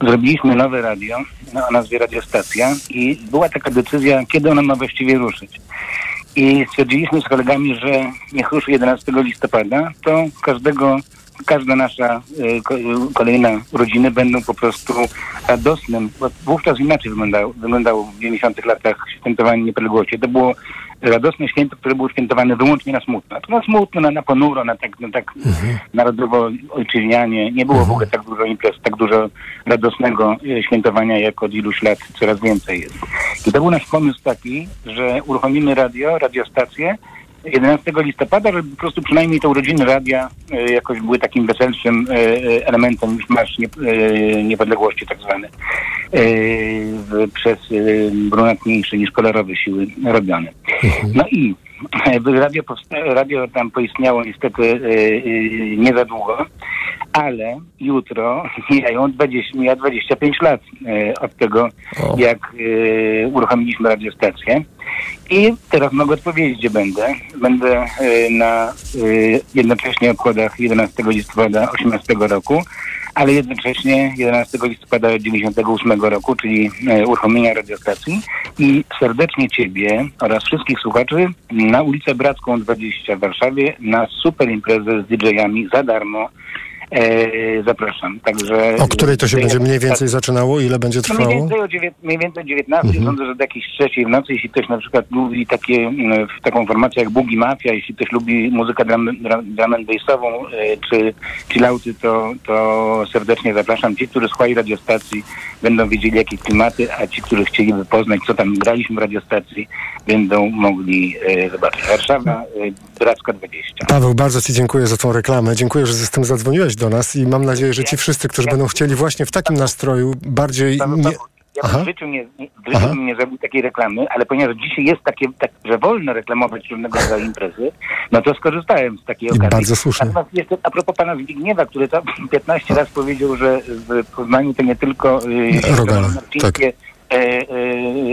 zrobiliśmy nowe radio no, o nazwie Radiostacja i była taka decyzja, kiedy ona ma właściwie ruszyć. I stwierdziliśmy z kolegami, że niech ruszy 11 listopada, to każdego każda nasza e, ko- kolejna urodziny będą po prostu radosnym, wówczas inaczej wyglądało, wyglądało w 90 latach świętowanie niepodległości. To było radosne święto, które było świętowane wyłącznie na smutno. To na smutno, na, na ponuro, na tak, na tak narodowo ojczyźnianie. Nie było w ogóle tak dużo imprez, tak dużo radosnego e, świętowania, jak od iluś lat coraz więcej jest. I to był nasz pomysł taki, że uruchomimy radio, radiostację 11 listopada, żeby po prostu przynajmniej te urodziny radia e, jakoś były takim weselszym e, e, elementem niż Marsz nie, Niepodległości tak zwany. Przez brunatniejsze niż kolorowe siły robione. No i radio, radio tam poistniało niestety nie za długo, ale jutro mijają 20, mija 25 lat e, od tego, jak e, uruchomiliśmy radiostację. I teraz mogę odpowiedzieć, gdzie będę. Będę e, na jednocześnie obchodach 11 listopada 18 roku, ale jednocześnie 11 listopada 98 roku, czyli uruchomienia radiostacji. I serdecznie Ciebie oraz wszystkich słuchaczy na ulicę Bracką 20 w Warszawie na super imprezę z DJ-ami za darmo. E, zapraszam. Także O której to się będzie mniej więcej zaczynało? Ile będzie no mniej trwało? więcej o, dziewię- mniej więcej o 19, Mhm. sądzę, że do jakiejś trzeciej w nocy, jeśli ktoś na przykład lubi takie, mm, w taką formację jak Boogie Mafia, jeśli ktoś lubi muzykę drum, and bassową e, czy chillouty, to, to serdecznie zapraszam. Ci, którzy słuchają radiostacji będą wiedzieli jakie klimaty, a ci, którzy chcieliby poznać, co tam graliśmy w radiostacji, będą mogli e, zobaczyć. Warszawa, e, Bracka 20. Paweł, bardzo Ci dziękuję za tą reklamę. Dziękuję, że z tym zadzwoniłeś do nas i mam nadzieję, że ci wszyscy, którzy będą chcieli właśnie w takim nastroju bardziej... Nie... Ja bym w życiu nie, w życiu nie zrobił takiej reklamy, ale ponieważ dzisiaj jest takie, tak, że wolno reklamować różnego rodzaju imprezy, no to skorzystałem z takiej okazji. bardzo słusznie. Natomiast jeszcze a propos pana Zbigniewa, który to 15 razy powiedział, że w Poznaniu to nie tylko y, marcińskie e, e,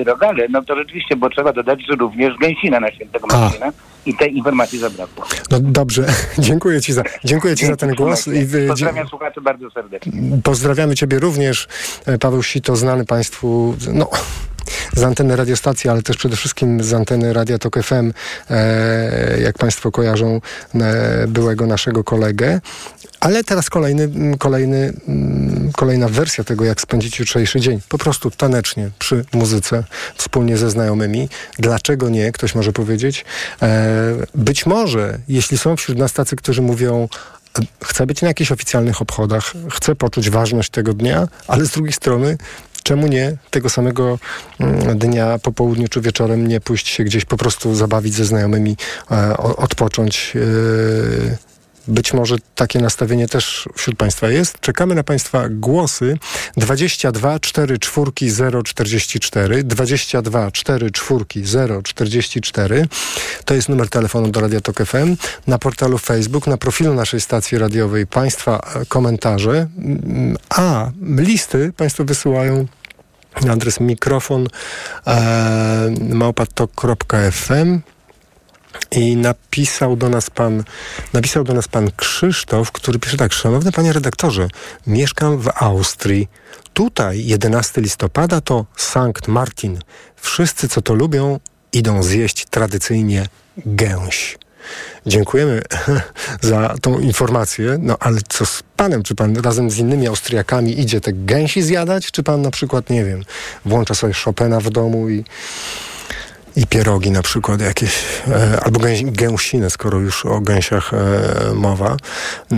rogale, no to rzeczywiście, bo trzeba dodać, że również gęsina na świętego. Marcina i tej informacji zabrakło. No dobrze, dziękuję Ci za, dziękuję ci za ten głos. I Pozdrawiam słuchaczy bardzo serdecznie. Pozdrawiamy Ciebie również. E, Paweł Sito, znany Państwu, no, z anteny radiostacji, ale też przede wszystkim z anteny Radia Tok FM, e, jak Państwo kojarzą e, byłego naszego kolegę. Ale teraz kolejny, kolejny, kolejna wersja tego, jak spędzić jutrzejszy dzień. Po prostu tanecznie, przy muzyce, wspólnie ze znajomymi. Dlaczego nie? Ktoś może powiedzieć. E, być może, jeśli są wśród nas tacy, którzy mówią, chcę być na jakichś oficjalnych obchodach, chcę poczuć ważność tego dnia, ale z drugiej strony, czemu nie tego samego mm, dnia po południu czy wieczorem nie pójść się gdzieś po prostu zabawić ze znajomymi, e, odpocząć. Być może takie nastawienie też wśród Państwa jest. Czekamy na Państwa głosy. 22 4 4 0 44 22 4 4 0 44 to jest numer telefonu do Radia Tok FM. Na portalu Facebook, na profilu naszej stacji radiowej Państwa e, komentarze, Mm, a listy Państwo wysyłają na adres mikrofon e, małpatok.fm i napisał do nas pan, napisał do nas pan Krzysztof, który pisze tak, szanowny panie redaktorze, mieszkam w Austrii. Tutaj 11 listopada to Sankt Martin. Wszyscy, co to lubią, idą zjeść tradycyjnie gęś. Dziękujemy za tą informację. No ale co z panem? Czy pan razem z innymi Austriakami idzie te gęsi zjadać? Czy pan na przykład, nie wiem, włącza sobie Chopina w domu i i pierogi na przykład jakieś, e, albo gęś, gęsinę, skoro już o gęsiach e, mowa. E,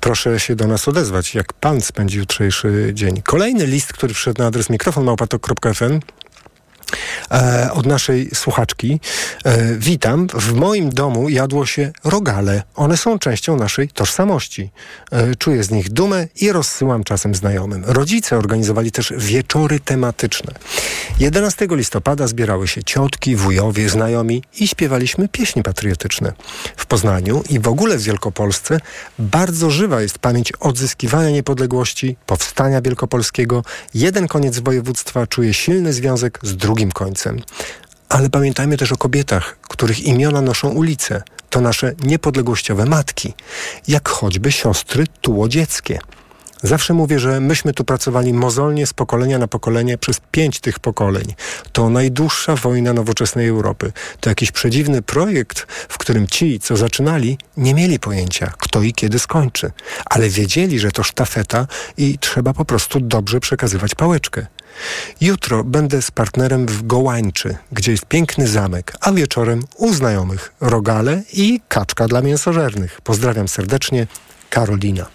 proszę się do nas odezwać, jak pan spędzi jutrzejszy dzień. Kolejny list, który przyszedł na adres mikrofon małpatok.fm e, od naszej słuchaczki. E, witam. W moim domu jadło się rogale. One są częścią naszej tożsamości. E, czuję z nich dumę i rozsyłam czasem znajomym. Rodzice organizowali też wieczory tematyczne. 11 listopada zbierały się ciotki, wujowie, znajomi i śpiewaliśmy pieśni patriotyczne. W Poznaniu i w ogóle w Wielkopolsce bardzo żywa jest pamięć odzyskiwania niepodległości, powstania wielkopolskiego. Jeden koniec województwa czuje silny związek z drugim końcem. Ale pamiętajmy też o kobietach, których imiona noszą ulice. To nasze niepodległościowe matki, jak choćby siostry tułodzieckie. Zawsze mówię, że myśmy tu pracowali mozolnie z pokolenia na pokolenie przez pięć tych pokoleń. To najdłuższa wojna nowoczesnej Europy. To jakiś przedziwny projekt, w którym ci, co zaczynali, nie mieli pojęcia, kto i kiedy skończy. Ale wiedzieli, że to sztafeta i trzeba po prostu dobrze przekazywać pałeczkę. Jutro będę z partnerem w Gołańczy, gdzie jest piękny zamek, a wieczorem u znajomych rogale i kaczka dla mięsożernych. Pozdrawiam serdecznie. Karolina.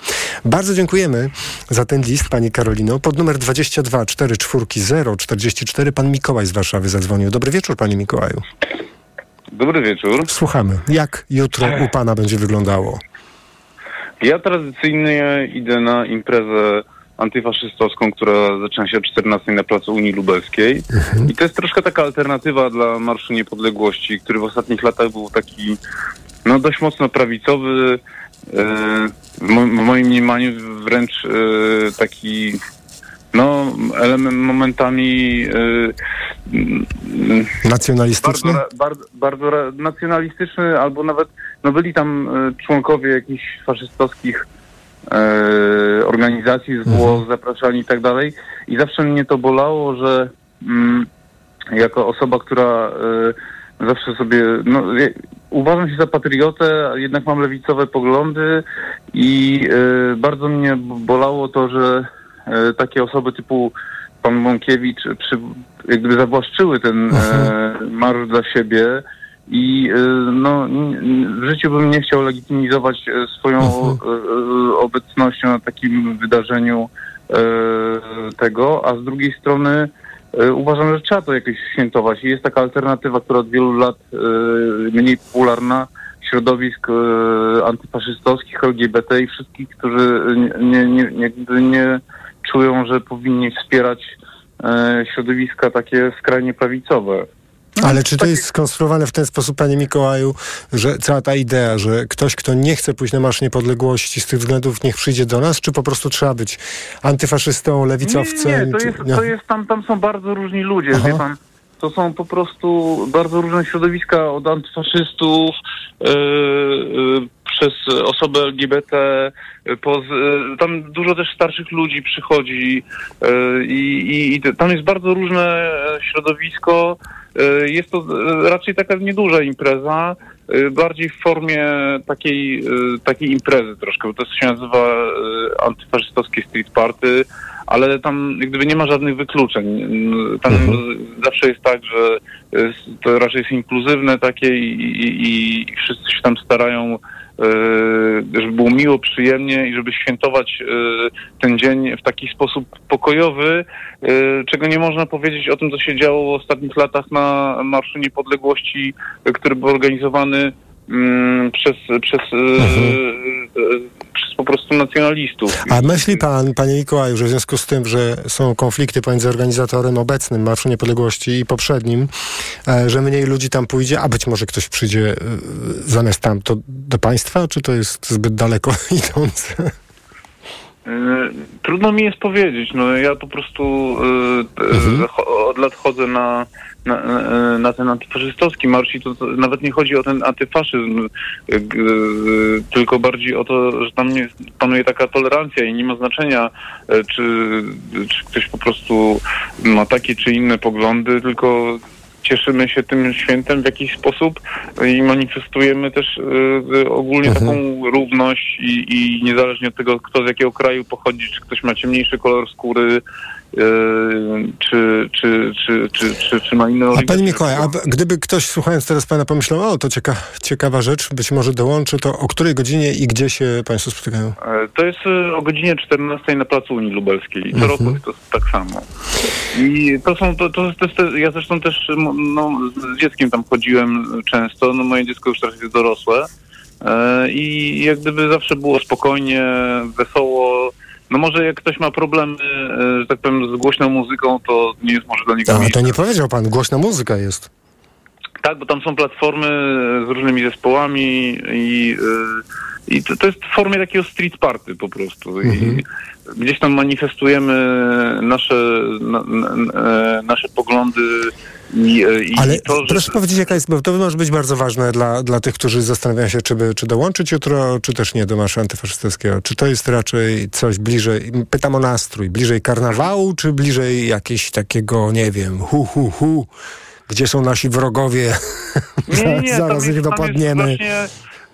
Bardzo dziękujemy za ten list, Pani Karolino. Pod numer 22 440 44 Pan Mikołaj z Warszawy zadzwonił. Dobry wieczór, Panie Mikołaju. Dobry wieczór. Słuchamy. Jak jutro u Pana będzie wyglądało? Ja tradycyjnie idę na imprezę antyfaszystowską, która zaczyna się o 14 na placu Unii Lubelskiej. I to jest troszkę taka alternatywa dla Marszu Niepodległości, który w ostatnich latach był taki no dość mocno prawicowy, e, w, mo- w moim mniemaniu wręcz e, taki no element momentami e, mm, Nacjonalistyczny? bardzo, bardzo, bardzo nacjonalistyczny, albo nawet no byli tam członkowie jakichś faszystowskich organizacji z Włoch, zapraszani i tak dalej. I zawsze mnie to bolało, że mm, jako osoba, która e, zawsze sobie, no, uważam się za patriotę, a jednak mam lewicowe poglądy i e, bardzo mnie bolało to, że e, takie osoby typu pan Mąkiewicz przy, jak gdyby zawłaszczyły ten e, marsz dla siebie i e, no, w życiu bym nie chciał legitymizować e, swoją e, e, obecnością na takim wydarzeniu tego, a z drugiej strony uważam, że trzeba to jakoś świętować. I jest taka alternatywa, która od wielu lat mniej popularna, środowisk antyfaszystowskich, LGBT i wszystkich, którzy nie, nie, nie, nie czują, że powinni wspierać środowiska takie skrajnie prawicowe. Ale czy to jest skonstruowane w ten sposób, panie Mikołaju, że cała ta idea, że ktoś, kto nie chce pójść na Marsz Niepodległości z tych względów, niech przyjdzie do nas, czy po prostu trzeba być antyfaszystą, lewicowcem? Nie, nie to jest, to jest tam, tam są bardzo różni ludzie, Aha. wie pan. To są po prostu bardzo różne środowiska od antyfaszystów yy, yy, przez osoby LGBT, yy, tam dużo też starszych ludzi przychodzi i, i, tam jest bardzo różne e, środowisko. Jest to raczej taka nieduża impreza, bardziej w formie takiej, takiej imprezy troszkę, bo to się nazywa antyfaszystowskie street party, ale tam jak gdyby nie ma żadnych wykluczeń. Tam zawsze jest tak, że to raczej jest inkluzywne takie i, i, i wszyscy się tam starają, y, żeby było miło, przyjemnie i żeby świętować y, ten dzień w taki sposób pokojowy, y, czego nie można powiedzieć o tym, co się działo w ostatnich latach na Marszu Niepodległości, który był organizowany przez, przez, y, y, przez po prostu nacjonalistów. A myśli pan, panie Mikołaju, że w związku z tym, że są konflikty pomiędzy organizatorem obecnym Marszu Niepodległości i poprzednim, e, że mniej ludzi tam pójdzie, a być może ktoś przyjdzie zamiast tam, to do państwa, czy to jest zbyt daleko idące? Trudno mi jest powiedzieć. No, ja po prostu cho- od lat chodzę na, na, y, na ten antyfaszystowski marsz i to, to nawet nie chodzi o ten antyfaszyzm, y, g- y, tylko bardziej o to, że tam jest, panuje taka tolerancja i nie ma znaczenia, y, czy, czy ktoś po prostu ma takie czy inne poglądy, tylko cieszymy się tym świętem w jakiś sposób i manifestujemy też y, ogólnie taką równość i, i niezależnie od tego, kto z jakiego kraju pochodzi, czy ktoś ma ciemniejszy kolor skóry, y, czy, czy, czy, czy, czy, czy ma inne A panie Mikołaj, a gdyby ktoś słuchając teraz pana pomyślał, o to cieka ciekawa rzecz, być może dołączy, to o której godzinie i gdzie się państwo spotykają? E, To jest e, o godzinie 14 na Placu Unii Lubelskiej. Co roku jest to tak samo. I to są, to, to, to, ja zresztą też no, z dzieckiem tam chodziłem często, no moje dziecko już teraz jest dorosłe e, i jak gdyby zawsze było spokojnie, wesoło. No może jak ktoś ma problemy, e, że tak powiem, z głośną muzyką, to nie jest może dla niego A miejsce. to nie powiedział pan, głośna muzyka jest. Tak, bo tam są platformy z różnymi zespołami i, y, i to, to jest w formie takiego street party po prostu. I gdzieś tam manifestujemy nasze, na, na, e, nasze poglądy i, e, i Ale to, że... proszę powiedzieć, jaka jest, bo to może być bardzo ważne dla, dla tych, którzy zastanawiają się, czy, by, czy dołączyć jutro, czy też nie do marszu antyfaszystowskiego. Czy to jest raczej coś bliżej, pytam o nastrój, bliżej karnawału, czy bliżej jakiegoś takiego, nie wiem, hu, hu, hu, gdzie są nasi wrogowie, Nie, nie, zaraz ich dopadniemy. właśnie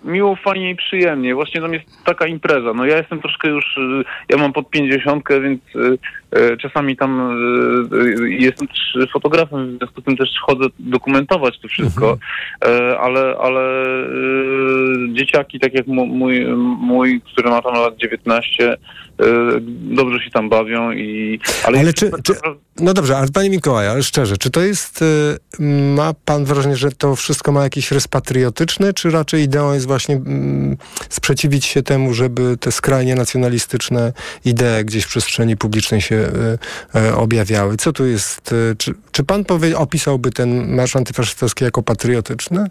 miło, fajnie i przyjemnie. Właśnie tam jest taka impreza. No ja jestem troszkę już, y, ja mam pod pięćdziesiątkę, więc y, czasami tam y, y, jestem fotografem, w związku z tym też chodzę dokumentować to wszystko, E, ale, ale dzieciaki, tak jak mój, mój, który ma tam lat 19, y, dobrze się tam bawią i... Ale, Ale czy, czy, no dobrze, ale panie Mikołaj, ale szczerze, czy to jest, y, ma pan wrażenie, że to wszystko ma jakiś rys patriotyczny, czy raczej ideą jest właśnie mm, sprzeciwić się temu, żeby te skrajnie nacjonalistyczne idee gdzieś w przestrzeni publicznej się y, y, objawiały? Co tu jest, y, czy, czy pan powie, opisałby ten marsz antyfaszystowski jako patriotyczny?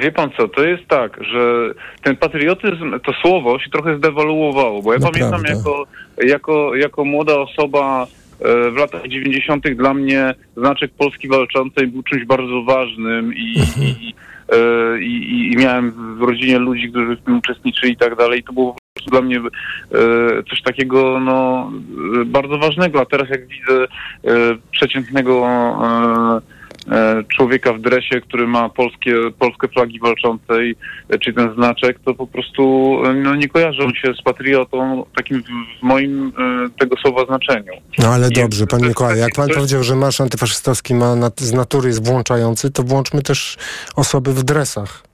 Wie pan co, to jest tak, że ten patriotyzm, to słowo się trochę zdewaluowało, bo ja Naprawdę. pamiętam jako, jako, jako młoda osoba e, w latach 90. dla mnie znaczek Polski Walczącej był czymś bardzo ważnym i, i, e, i, i miałem w rodzinie ludzi, którzy w tym uczestniczyli i tak dalej. To było prostu dla mnie e, coś takiego no, e, bardzo ważnego, a teraz jak widzę e, przeciętnego człowieka w dresie, który ma polskie, polskie flagi walczącej, czy ten znaczek, to po prostu no, nie kojarzą się z patriotą takim w, moim tego słowa znaczeniu. No ale I dobrze, panie Mikołaj, jak pan jest- powiedział, że marsz antyfaszystowski ma z natury jest włączający, to włączmy też osoby w dresach.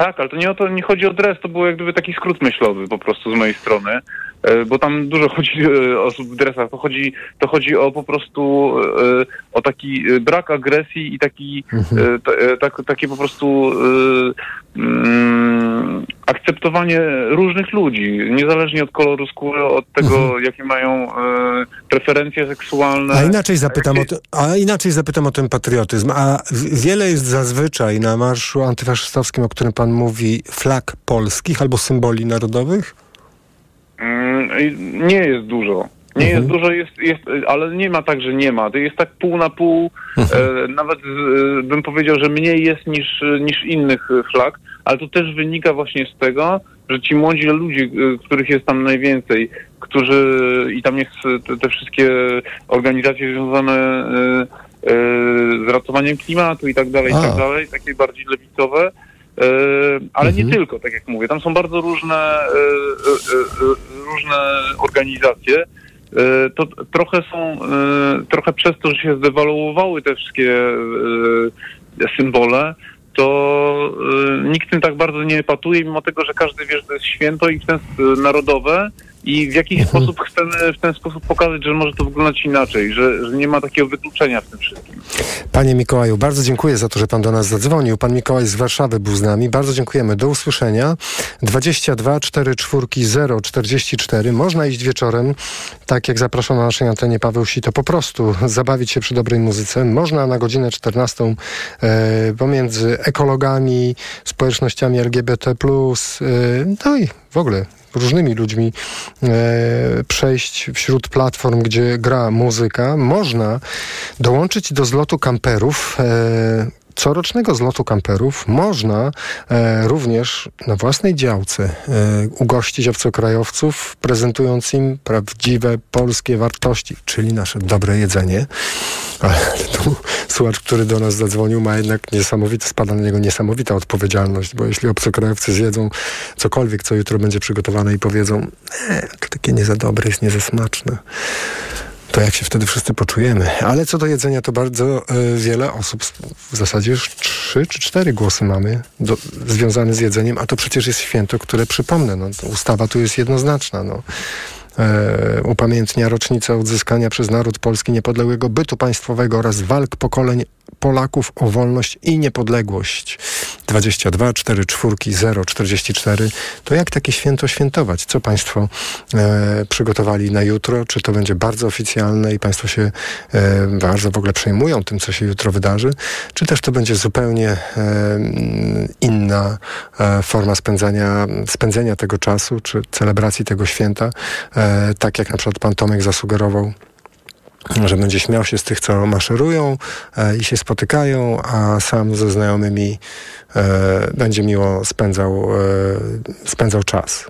Tak, ale to nie o to nie chodzi o dres, to był jak gdyby taki skrót myślowy po prostu z mojej strony. E, bo tam dużo chodzi e, osób w dresach, to chodzi, to chodzi o po prostu e, o taki brak agresji i taki ta, e, tak, takie po prostu mm, akceptowanie różnych ludzi, niezależnie od koloru skóry, od tego, jakie mają preferencje seksualne. A inaczej zapytam, o, to- a inaczej zapytam o ten patriotyzm. A wiele jest zazwyczaj na marszu antyfaszystowskim, o którym pan mówi, flag polskich albo symboli narodowych? Mm, Nie jest dużo. Nie jest dużo, jest, jest, ale nie ma tak, że nie ma. To jest tak pół na pół. E, nawet e, bym powiedział, że mniej jest niż, niż innych e, flag, ale to też wynika właśnie z tego, że ci młodzi ludzie, e, których jest tam najwięcej, którzy i tam jest e, te, te wszystkie organizacje związane e, e, z ratowaniem klimatu i tak dalej, i tak A. dalej, takie bardziej lewicowe. E, ale nie tylko, tak jak mówię. Tam są bardzo różne, e, e, różne organizacje. To trochę są, trochę przez to, że się zdewaluowały te wszystkie symbole, to nikt tym tak bardzo nie epatuje, mimo tego, że każdy wie, że to jest święto i w ten narodowe i w jakiś sposób chcemy w ten sposób pokazać, że może to wyglądać inaczej, że, że nie ma takiego wykluczenia w tym wszystkim. Panie Mikołaju, bardzo dziękuję za to, że pan do nas zadzwonił. Pan Mikołaj z Warszawy był z nami. Bardzo dziękujemy. Do usłyszenia. 22 44 0 44. Można iść wieczorem, tak jak zapraszał na naszej antenie Paweł Sito, po prostu zabawić się przy dobrej muzyce. Można na godzinę 14 e, pomiędzy ekologami, społecznościami LGBT+, e, no i w ogóle różnymi ludźmi e, przejść wśród platform, gdzie gra muzyka. Można dołączyć do zlotu kamperów. Corocznego zlotu kamperów można e, również na własnej działce e, ugościć obcokrajowców, prezentując im prawdziwe polskie wartości, czyli nasze dobre jedzenie. Ale tu słuchacz, który do nas zadzwonił, ma jednak niesamowite, spada na niego niesamowita odpowiedzialność, bo jeśli obcokrajowcy zjedzą cokolwiek, co jutro będzie przygotowane i powiedzą, e, to takie nie za dobre, jest nie za smaczne to jak się wtedy wszyscy poczujemy. Ale co do jedzenia, to bardzo e, wiele osób, w zasadzie już trzy czy cztery głosy mamy do, związane z jedzeniem, a to przecież jest święto, które przypomnę, no, ustawa tu jest jednoznaczna. No. E, upamiętnia rocznicę odzyskania przez naród polski niepodległego bytu państwowego oraz walk pokoleń Polaków o wolność i niepodległość. 22 4 4 0 44. To jak takie święto świętować? Co Państwo e, przygotowali na jutro? Czy to będzie bardzo oficjalne i Państwo się e, bardzo w ogóle przejmują tym, co się jutro wydarzy? Czy też to będzie zupełnie e, inna e, forma spędzania, spędzenia tego czasu, czy celebracji tego święta? E, tak jak na przykład Pan Tomek zasugerował że będzie śmiał się z tych, co maszerują e, i się spotykają, a sam ze znajomymi e, będzie miło spędzał, e, spędzał czas.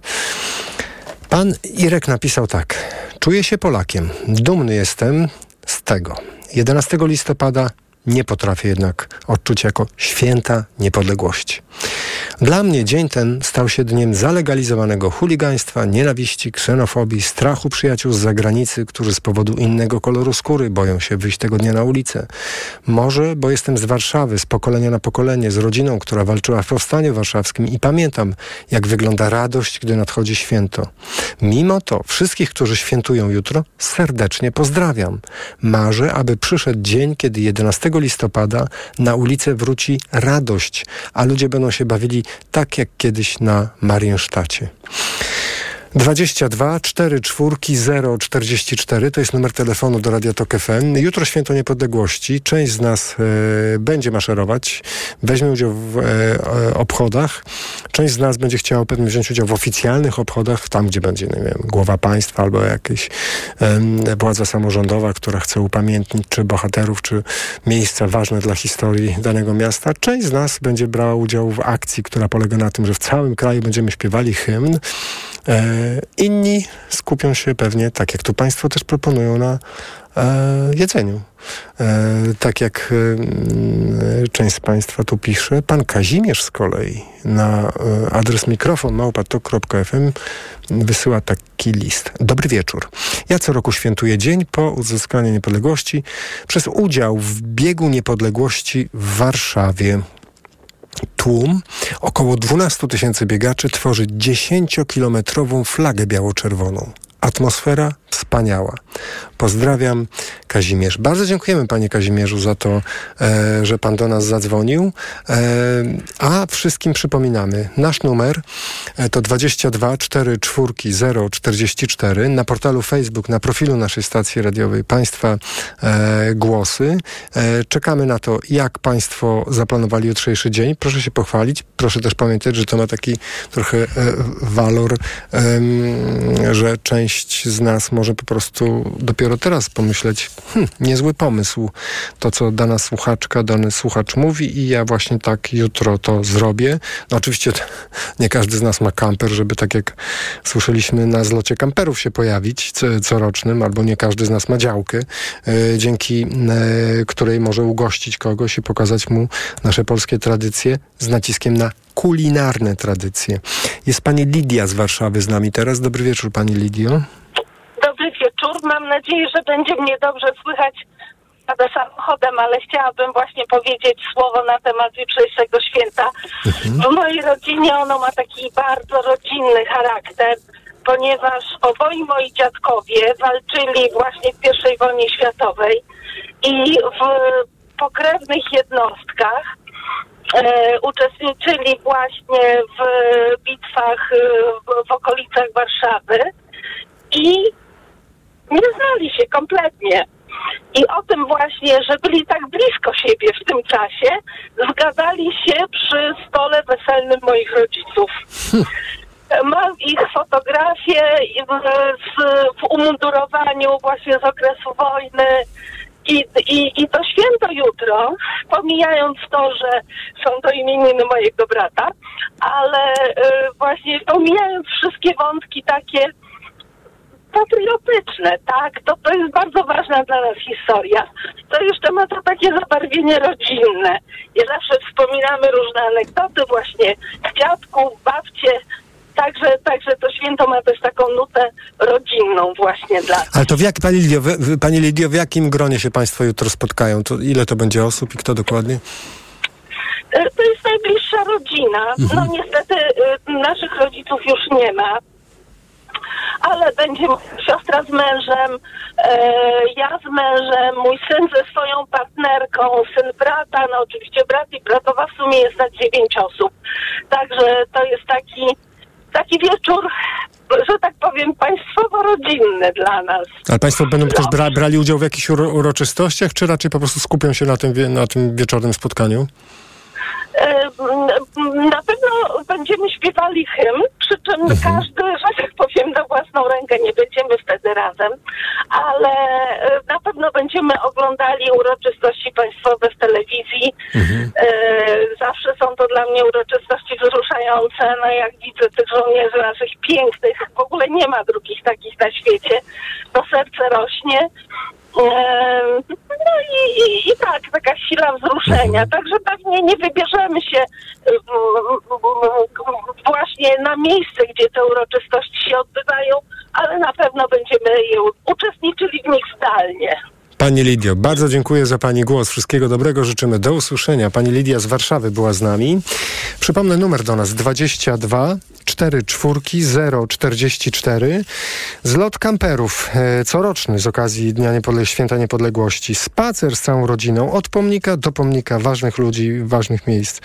Pan Irek napisał tak. Czuję się Polakiem. Dumny jestem z tego. 11 listopada nie potrafię jednak odczuć jako święta niepodległości. Dla mnie dzień ten stał się dniem zalegalizowanego chuligaństwa, nienawiści, ksenofobii, strachu przyjaciół z zagranicy, którzy z powodu innego koloru skóry boją się wyjść tego dnia na ulicę. Może, bo jestem z Warszawy, z pokolenia na pokolenie, z rodziną, która walczyła w powstaniu warszawskim i pamiętam, jak wygląda radość, gdy nadchodzi święto. Mimo to wszystkich, którzy świętują jutro, serdecznie pozdrawiam. Marzę, aby przyszedł dzień, kiedy 11 listopada na ulicę wróci radość, a ludzie będą się bawili tak jak kiedyś na Mariensztacie. 22 4 4 0 44 to jest numer telefonu do Radia Tok FM. Jutro Święto Niepodległości. Część z nas e, będzie maszerować, weźmie udział w e, e, obchodach. Część z nas będzie chciała pewnie wziąć udział w oficjalnych obchodach, tam gdzie będzie, nie wiem, głowa państwa albo jakaś władza samorządowa, która chce upamiętnić czy bohaterów, czy miejsca ważne dla historii danego miasta. Część z nas będzie brała udział w akcji, która polega na tym, że w całym kraju będziemy śpiewali hymn. E, inni skupią się pewnie, tak jak tu Państwo też proponują, na e, jedzeniu. E, tak jak część z Państwa tu pisze, pan Kazimierz z kolei na adres mikrofon małpatok.fm wysyła taki list. Dobry wieczór. Ja co roku świętuję dzień po uzyskaniu niepodległości przez udział w biegu niepodległości w Warszawie. Tłum, około 12 tysięcy biegaczy tworzy 10-kilometrową flagę biało-czerwoną. Atmosfera wspaniała. Pozdrawiam Kazimierz. Bardzo dziękujemy panie Kazimierzu za to, e, że pan do nas zadzwonił. E, a wszystkim przypominamy, nasz numer e, to 22 4 4 0 44. Na portalu Facebook, na profilu naszej stacji radiowej państwa e, głosy. E, czekamy na to, jak państwo zaplanowali jutrzejszy dzień. Proszę się pochwalić. Proszę też pamiętać, że to ma taki trochę e, walor, że część z nas może po prostu dopiero teraz pomyśleć, hm, niezły pomysł, to co dana słuchaczka, dany słuchacz mówi i ja właśnie tak jutro to zrobię. No oczywiście nie każdy z nas ma kamper, żeby tak jak słyszeliśmy na zlocie kamperów się pojawić co, corocznym, albo nie każdy z nas ma działkę, e, dzięki e, której może ugościć kogoś i pokazać mu nasze polskie tradycje z naciskiem na kulinarne tradycje. Jest pani Lidia z Warszawy z nami teraz. Dobry wieczór pani Lidio. Wieczór. Mam nadzieję, że będzie mnie dobrze słychać jadę samochodem, ale chciałabym właśnie powiedzieć słowo na temat jutrzejszego święta. W mojej rodzinie ono ma taki bardzo rodzinny charakter, ponieważ oboje moi dziadkowie walczyli właśnie w I wojnie światowej i w pokrewnych jednostkach e, uczestniczyli właśnie w bitwach e, w, w okolicach Warszawy i nie znali się kompletnie. I o tym właśnie, że byli tak blisko siebie w tym czasie, zgadzali się przy stole weselnym moich rodziców. Mam ich fotografie w, umundurowaniu właśnie z okresu wojny. I, i, I to święto jutro, pomijając to, że są to imieniny mojego brata, ale y, właśnie pomijając wszystkie wątki takie patriotyczne, tak? To, to jest bardzo ważna dla nas historia. To jeszcze ma to takie zabarwienie rodzinne. I zawsze wspominamy różne anegdoty właśnie dziadków, babcie, Także, także to święto ma też taką nutę rodzinną właśnie dla Ale to w jak, Pani Lidio, w, Pani Lidio, w jakim gronie się Państwo jutro spotkają? To ile to będzie osób i kto dokładnie? E, to jest najbliższa rodzina. Mhm. No niestety y, naszych rodziców już nie ma ale będzie siostra z mężem, e, ja z mężem, mój syn ze swoją partnerką, syn brata, no oczywiście brat i bratowa w sumie jest na dziewięć osób. Także to jest taki, taki wieczór że tak powiem, państwowo-rodzinny dla nas. Ale Państwo będą też bra brali udział w jakichś uro uroczystościach, czy raczej po prostu skupią się na tym, na tym wieczornym spotkaniu? Na pewno będziemy śpiewali hymn, przy czym mhm. każdy, że tak powiem, na własną rękę nie będziemy wtedy razem, ale e, na pewno będziemy oglądali uroczystości państwowe w telewizji. Mhm. E, zawsze są to dla mnie uroczystości wzruszające. No jak widzę tych żołnierzy naszych pięknych, w ogóle nie ma drugich takich na świecie, to serce rośnie. No i, i, i, tak, taka chwila wzruszenia. Mhm. Także pewnie nie wybierzemy się właśnie na miejsce, gdzie te uroczystości się odbywają, ale na pewno będziemy uczestniczyli w nich zdalnie. Pani Lidio, bardzo dziękuję za Pani głos. Wszystkiego dobrego życzymy. Do usłyszenia. Pani Lidia z Warszawy była z nami. Przypomnę numer do nas 22 4 czwórki 044. Zlot kamperów e, coroczny z okazji Dnia Niepodle Święta Niepodległości. Spacer z całą rodziną od pomnika do pomnika ważnych ludzi, ważnych miejsc.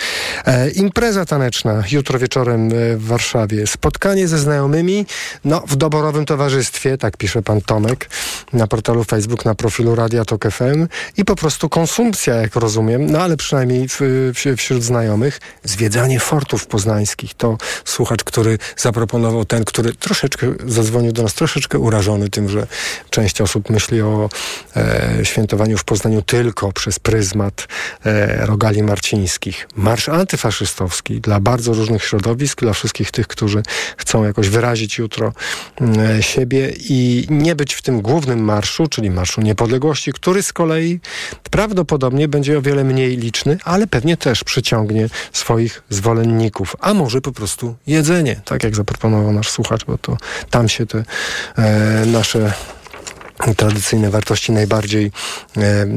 E, impreza taneczna jutro wieczorem e, w Warszawie. Spotkanie ze znajomymi no, w doborowym towarzystwie, tak pisze pan Tomek na portalu Facebook, na profilu Radia Tok FM i po prostu konsumpcja, jak rozumiem, no ale przynajmniej w, w, wśród znajomych, zwiedzanie fortów poznańskich. To słuchacz, który zaproponował ten, który troszeczkę zadzwonił do nas, troszeczkę urażony tym, że część osób myśli o e, świętowaniu w Poznaniu tylko przez pryzmat e, rogali marcińskich. Marsz antyfaszystowski dla bardzo różnych środowisk, dla wszystkich tych, którzy chcą jakoś wyrazić jutro e, siebie i nie być w tym głównym marszu, czyli Marszu Niepodległości, który z kolei prawdopodobnie będzie o wiele mniej liczny, ale pewnie też przyciągnie swoich zwolenników, a może po prostu jedzenie, tak jak zaproponował nasz słuchacz, bo to tam się te e, nasze tradycyjne wartości najbardziej e, e,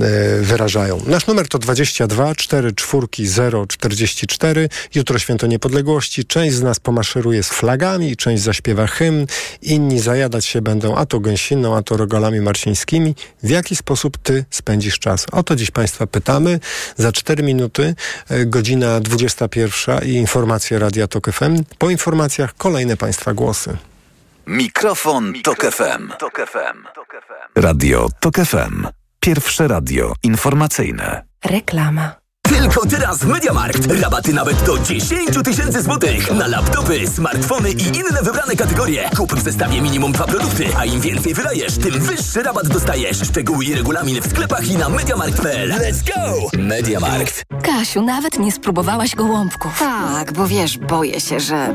wyrażają. Nasz numer to 22 4 4 0 44. Jutro Święto Niepodległości. Część z nas pomaszeruje z flagami, część zaśpiewa hymn, inni zajadać się będą a to gęsiną, a to rogalami marcińskimi. W jaki sposób ty spędzisz czas? O to dziś Państwa pytamy. Za 4 minuty, e, godzina 21 i informacje Radia Tok FM. Po informacjach kolejne Państwa głosy. Mikrofon, Tok FM. Radio Tok FM. Pierwsze radio informacyjne. Reklama. Tylko teraz w Mediamarkt. Rabaty nawet do 10 tysięcy złotych na laptopy, smartfony i inne wybrane kategorie. Kup w zestawie minimum dwa produkty, a im więcej wydajesz, tym wyższy rabat dostajesz. Szczegóły i regulamin w sklepach i na mediamarkt.pl. Let's go! Mediamarkt. Kasiu, nawet nie spróbowałaś gołąbków. Tak, bo wiesz, boję się, że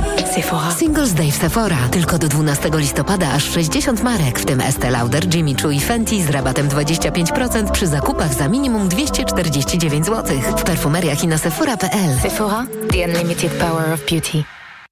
Sephora. Singles Day w Sephora. Tylko do 12 listopada aż 60 marek, w tym Estee Lauder, Jimmy Choo i Fenty z rabatem 25% przy zakupach za minimum 249 zł. W perfumeriach i na sephora.pl. Sephora, the unlimited power of beauty.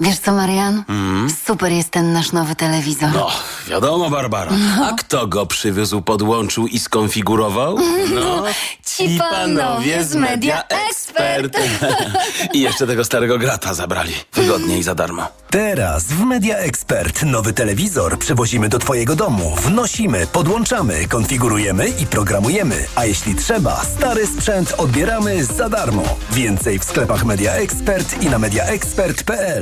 Wiesz co, Marian? Super jest ten nasz nowy telewizor. No, wiadomo, Barbara. A kto go przywiózł, podłączył i skonfigurował? No, ci panowie z Media Expert. I jeszcze tego starego grata zabrali. Wygodnie i za darmo. Teraz w Media Expert nowy telewizor przewozimy do Twojego domu. Wnosimy, podłączamy, konfigurujemy i programujemy. A jeśli trzeba, stary sprzęt odbieramy za darmo. Więcej w sklepach Media Expert i na mediaexpert.pl.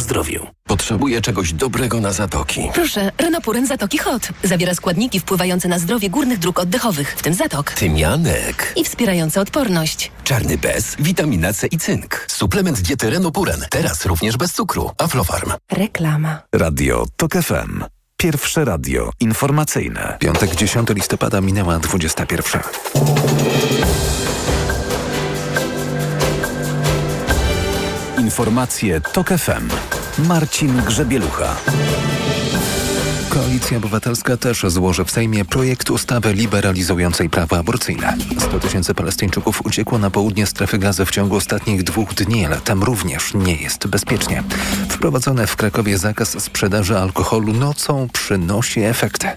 zdrowiu. Potrzebuję czegoś dobrego na zatoki. Proszę, Renopuren Zatoki Hot. Zawiera składniki wpływające na zdrowie górnych dróg oddechowych, w tym zatok. Tymianek. I wspierające odporność. Czarny bez, witamina C i cynk. Suplement diety Renopuren. Teraz również bez cukru. Aflofarm. Reklama. Radio TOK FM. Pierwsze radio informacyjne. Piątek 10 listopada minęła 21. Informacje TOK FM. Marcin Grzebielucha. Koalicja Obywatelska też złoży w Sejmie projekt ustawy liberalizującej prawa aborcyjne. 100 tysięcy Palestyńczyków uciekło na południe strefy gazy w ciągu ostatnich dwóch dni, ale tam również nie jest bezpiecznie. Wprowadzony w Krakowie zakaz sprzedaży alkoholu nocą przynosi efekty.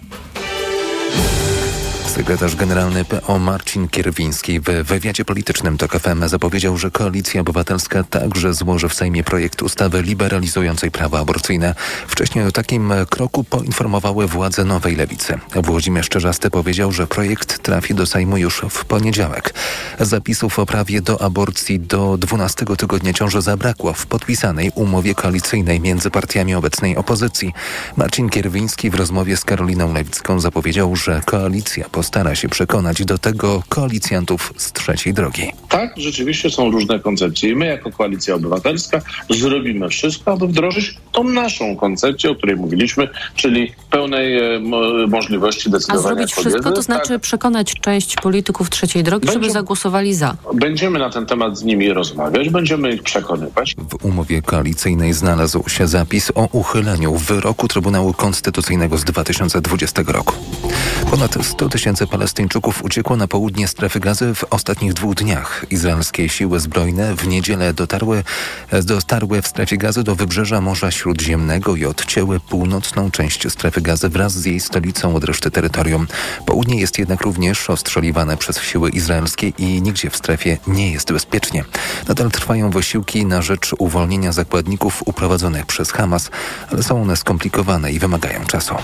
Sekretarz generalny PO Marcin Kierwiński w wywiadzie politycznym TOK zapowiedział, że Koalicja Obywatelska także złoży w Sejmie projekt ustawy liberalizującej prawa aborcyjne. Wcześniej o takim kroku poinformowały władze Nowej Lewicy. Włodzimierz Czerzasty powiedział, że projekt trafi do Sejmu już w poniedziałek. Zapisów o prawie do aborcji do 12 tygodnia ciąży zabrakło w podpisanej umowie koalicyjnej między partiami obecnej opozycji. Marcin Kierwiński w rozmowie z Karoliną Lewicką zapowiedział, że koalicja po stara się przekonać do tego koalicjantów z trzeciej drogi. Tak, rzeczywiście są różne koncepcje i my jako Koalicja Obywatelska zrobimy wszystko, aby wdrożyć tą naszą koncepcję, o której mówiliśmy, czyli pełnej e, mo- możliwości A decydowania zrobić kobiety. wszystko, to znaczy przekonać część polityków trzeciej drogi, żeby zagłosowali za. Będziemy na ten temat z nimi rozmawiać, będziemy ich przekonywać. W umowie koalicyjnej znalazł się zapis o uchyleniu wyroku Trybunału Konstytucyjnego z 2020 roku. Ponad 100 tysięcy Palestyńczyków uciekło na południe strefy gazy w ostatnich dwóch dniach. Izraelskie siły zbrojne w niedzielę dotarły, dotarły w strefie gazy do wybrzeża Morza Śródziemnego i odcięły północną część strefy gazy wraz z jej stolicą od reszty terytorium. Południe jest jednak również ostrzeliwane przez siły izraelskie i nigdzie w strefie nie jest bezpiecznie. Nadal trwają wysiłki na rzecz uwolnienia zakładników uprowadzonych przez Hamas, ale są one skomplikowane i wymagają czasu.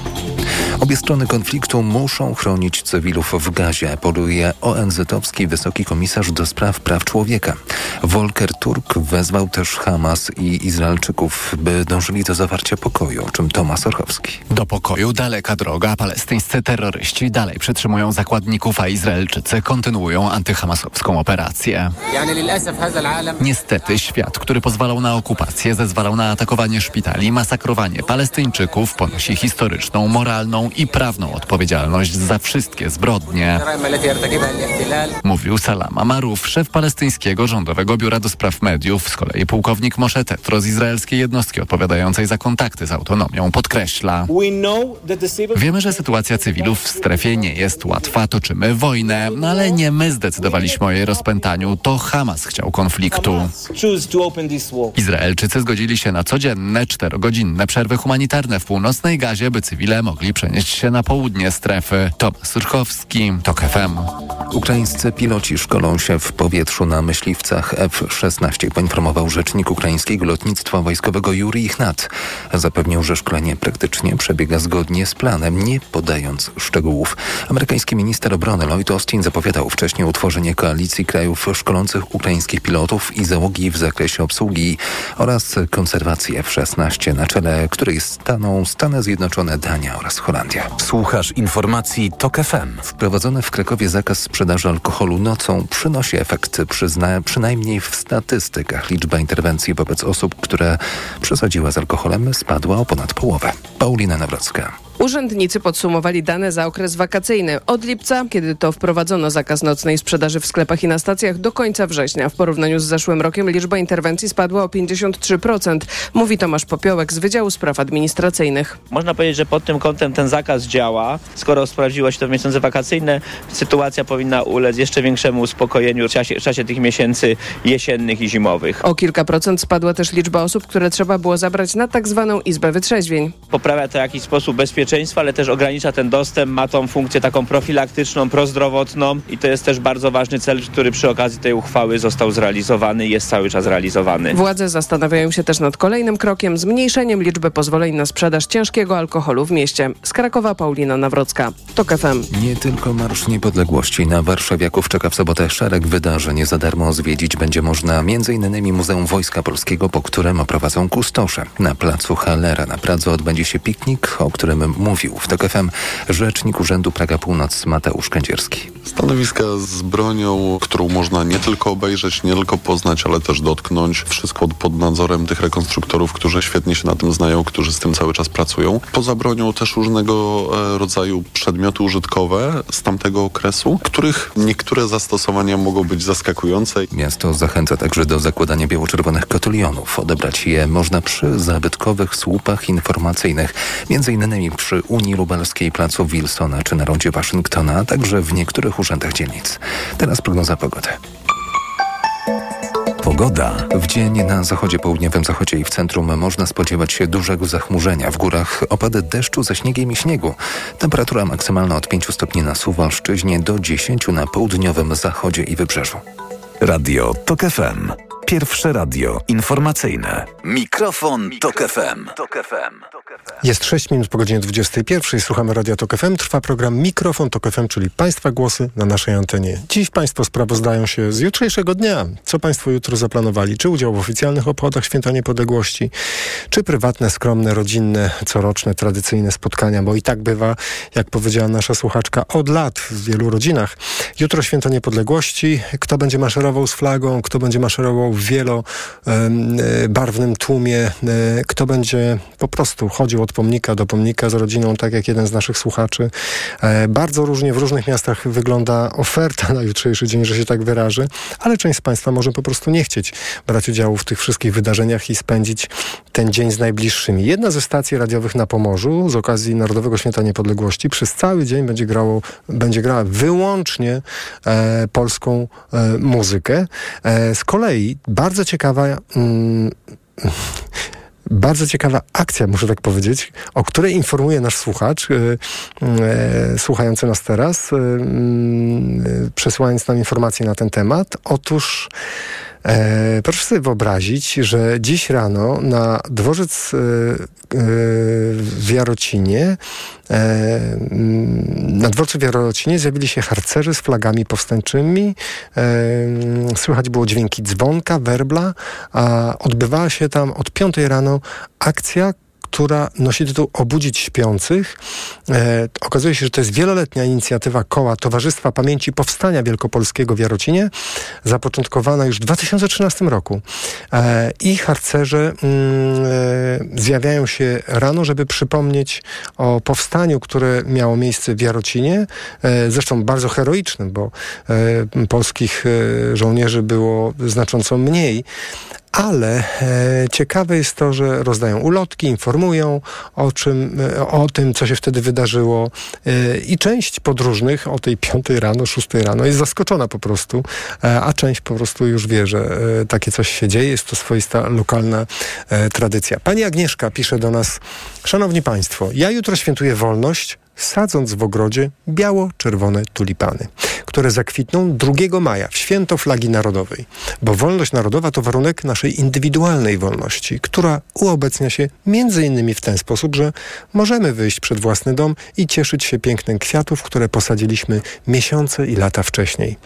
Obie strony konfliktu muszą chronić cywilów w gazie, apeluje ONZ-owski wysoki komisarz do spraw praw człowieka. Volker Turk wezwał też Hamas i Izraelczyków, by dążyli do zawarcia pokoju, o czym Tomasz Orchowski. Do pokoju daleka droga. Palestyńscy terroryści dalej przetrzymują zakładników, a Izraelczycy kontynuują antyhamasowską operację. Niestety świat, który pozwalał na okupację, zezwalał na atakowanie szpitali, masakrowanie Palestyńczyków, ponosi historyczną, moralną i prawną odpowiedzialność za wszystkie zbrodnie. Mówił Salama Maruf, szef palestyńskiego rządowego biura do spraw mediów. Z kolei pułkownik Moshe Tetro z izraelskiej jednostki odpowiadającej za kontakty z autonomią podkreśla. Wiemy, że sytuacja cywilów w strefie nie jest łatwa. Toczymy wojnę, no ale nie my zdecydowaliśmy o jej rozpętaniu. To Hamas chciał konfliktu. Izraelczycy zgodzili się na codzienne, czterogodzinne przerwy humanitarne w północnej Gazie, by cywile mogli przenieść się na południe strefy. Tomasz Surchowski, TOK FM. Ukraińscy piloci szkolą się w powietrzu na myśliwcach F-16, poinformował rzecznik ukraińskiego lotnictwa wojskowego Juri Ichnat. Zapewnił, że szkolenie praktycznie przebiega zgodnie z planem, nie podając szczegółów. Amerykański minister obrony Lloyd Austin zapowiadał wcześniej utworzenie koalicji krajów szkolących ukraińskich pilotów i załogi w zakresie obsługi oraz konserwacji F-16, na czele której staną Stany Zjednoczone, Dania oraz Holandia. Słuchasz informacji TOK FM. Wprowadzony w Krakowie zakaz sprzedaży alkoholu nocą przynosi efekt, przyzna, przynajmniej w statystykach. Liczba interwencji wobec osób, które przesadziły z alkoholem spadła o ponad połowę. Paulina Nawrocka. Urzędnicy podsumowali dane za okres wakacyjny od lipca, kiedy to wprowadzono zakaz nocnej sprzedaży w sklepach i na stacjach, do końca września. W porównaniu z zeszłym rokiem liczba interwencji spadła o 53%, mówi Tomasz Popiołek z Wydziału Spraw Administracyjnych. Można powiedzieć, że pod tym kątem ten zakaz działa. Skoro sprawdziło się to w miesiące wakacyjne, sytuacja powinna ulec jeszcze większemu uspokojeniu w czasie, w czasie tych miesięcy jesiennych i zimowych. O kilka procent spadła też liczba osób, które trzeba było zabrać na tak zwaną Izbę Wytrzeźwień. Poprawia to w jakiś sposób bezpieczeństwo, ale też ogranicza ten dostęp, ma tą funkcję taką profilaktyczną, prozdrowotną i to jest też bardzo ważny cel, który przy okazji tej uchwały został zrealizowany i jest cały czas realizowany. Władze zastanawiają się też nad kolejnym krokiem, zmniejszeniem liczby pozwoleń na sprzedaż ciężkiego alkoholu w mieście. Z Krakowa Paulina Nawrocka. TOK FM. Nie tylko Marsz Niepodległości. Na warszawiaków czeka w sobotę szereg wydarzeń. Za darmo zwiedzić będzie można m.in. Muzeum Wojska Polskiego, po którym oprowadzą kustosze. Na placu Hallera na Pradze odbędzie się piknik, o którym mówił w TOK FM rzecznik Urzędu Praga Północ Mateusz Kędzierski. Stanowiska z bronią, którą można nie tylko obejrzeć, nie tylko poznać, ale też dotknąć. Wszystko pod, nadzorem tych rekonstruktorów, którzy świetnie się na tym znają, którzy z tym cały czas pracują. Poza bronią też różnego e, rodzaju przedmioty użytkowe z tamtego okresu, których niektóre zastosowania mogą być zaskakujące. Miasto zachęca także do zakładania biało-czerwonych kotylionów. Odebrać je można przy zabytkowych słupach informacyjnych, m.in. przy Unii Lubelskiej, Placu Wilsona czy na rondzie Waszyngtona, a także w niektórych urzędach dzielnic. Teraz prognoza pogody. Pogoda. W dzień na zachodzie, południowym zachodzie i w centrum można spodziewać się dużego zachmurzenia. W górach opady deszczu ze śniegiem i śniegu. Temperatura maksymalna od 5 stopni na Suwalszczyźnie do 10 na południowym zachodzie i wybrzeżu. Radio TOK FM. Pierwsze radio informacyjne. Mikrofon, Tok FM. Jest 6 minut po godzinie 21. Słuchamy Radia Tok FM. Trwa program Mikrofon Tok FM, czyli Państwa głosy na naszej antenie. Dziś Państwo sprawozdają się z jutrzejszego dnia. Co Państwo jutro zaplanowali? Czy udział w oficjalnych obchodach Święta Niepodległości? Czy prywatne, skromne, rodzinne, coroczne, tradycyjne spotkania? Bo i tak bywa, jak powiedziała nasza słuchaczka, od lat w wielu rodzinach. Jutro Święto Niepodległości. Kto będzie maszerował z flagą? Kto będzie maszerował w wielobarwnym tłumie? E, kto będzie po prostu chodził od pomnika do pomnika z rodziną, tak jak jeden z naszych słuchaczy. E, bardzo różnie w różnych miastach wygląda oferta na jutrzejszy dzień, że się tak wyrażę, ale część z Państwa może po prostu nie chcieć brać udziału w tych wszystkich wydarzeniach i spędzić ten dzień z najbliższymi. Jedna ze stacji radiowych na Pomorzu z okazji Narodowego Święta Niepodległości przez cały dzień będzie, grało, będzie grała wyłącznie e, polską e, muzykę. E, z kolei bardzo ciekawa mm, bardzo ciekawa akcja, muszę tak powiedzieć, o której informuje nasz słuchacz, yy, yy, słuchający nas teraz, przesyłając nam informacje na ten temat. Otóż E, proszę sobie wyobrazić, że dziś rano na dworzec e, e, w Jarocinie, e, na dworcu w Jarocinie zjawili się harcerzy z flagami powstańczymi. E, słychać było dźwięki dzwonka, werbla, a odbywała się tam od 5 rano akcja, która nosi tytuł Obudzić Śpiących. E, okazuje się, że to jest wieloletnia inicjatywa koła Towarzystwa Pamięci Powstania Wielkopolskiego w Jarocinie, zapoczątkowana już w 2013 roku. E, I harcerze mm, e, zjawiają się rano, żeby przypomnieć o powstaniu, które miało miejsce w Jarocinie, e, zresztą bardzo heroicznym, bo e, polskich e, żołnierzy było znacząco mniej, ale e, ciekawe jest to, że rozdają ulotki, informują o, czym, e, o tym, co się wtedy wydarzyło e, i część podróżnych o tej piątej rano, szóstej rano jest zaskoczona po prostu, a część po prostu już wie, że takie coś się dzieje. Jest to swoista lokalna tradycja. Pani Agnieszka pisze do nas, Szanowni Państwo, ja jutro świętuję wolność, sadząc w ogrodzie biało-czerwone tulipany, które zakwitną 2 maja w święto flagi narodowej, bo wolność narodowa to warunek naszej indywidualnej wolności, która uobecnia się innymi w ten sposób, że możemy wyjść przed własny dom i cieszyć się pięknem kwiatów, które posadziliśmy miesiące i lata wcześniej.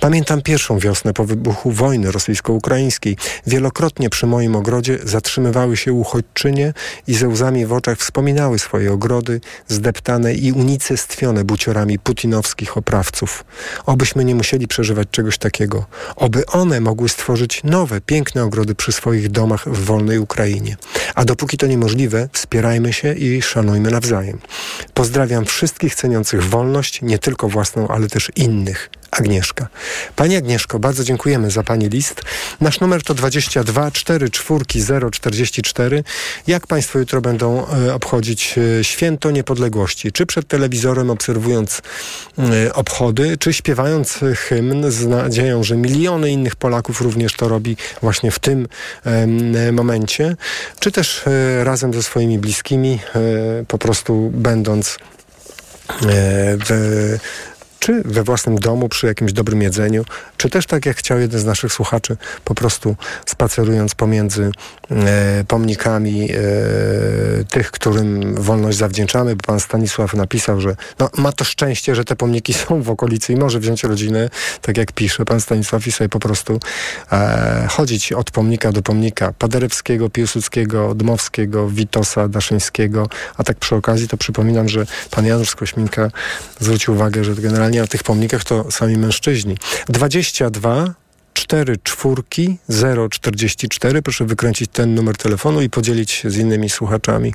Pamiętam pierwszą wiosnę po wybuchu wojny rosyjsko-ukraińskiej. Wielokrotnie przy moim ogrodzie zatrzymywały się uchodźczynie i ze łzami w oczach wspominały swoje ogrody, zdeptane i unicestwione buciorami putinowskich oprawców. Obyśmy nie musieli przeżywać czegoś takiego. Oby one mogły stworzyć nowe, piękne ogrody przy swoich domach w wolnej Ukrainie. A dopóki to niemożliwe, wspierajmy się i szanujmy nawzajem. Pozdrawiam wszystkich ceniących wolność, nie tylko własną, ale też innych. Agnieszka. Pani Agnieszko, bardzo dziękujemy za Pani list. Nasz numer to 22 44 044. Jak Państwo jutro będą e, obchodzić e, święto niepodległości? Czy przed telewizorem obserwując e, obchody, czy śpiewając hymn z nadzieją, że miliony innych Polaków również to robi właśnie w tym momencie, czy też razem ze swoimi bliskimi, po prostu będąc w czy we własnym domu, przy jakimś dobrym jedzeniu, czy też tak jak chciał jeden z naszych słuchaczy, po prostu spacerując pomiędzy e, pomnikami e, tych, którym wolność zawdzięczamy, bo pan Stanisław napisał, że no, ma to szczęście, że te pomniki są w okolicy i może wziąć rodzinę, tak jak pisze pan Stanisław i sobie po prostu e, chodzić od pomnika do pomnika Paderewskiego, Piłsudskiego, Dmowskiego, Witosa, Daszyńskiego, a tak przy okazji to przypominam, że pan Janusz Skośminka zwrócił uwagę, że generalnie na tych pomnikach to sami mężczyźni. 22 4 czwórki 044. Proszę wykręcić ten numer telefonu i podzielić się z innymi słuchaczami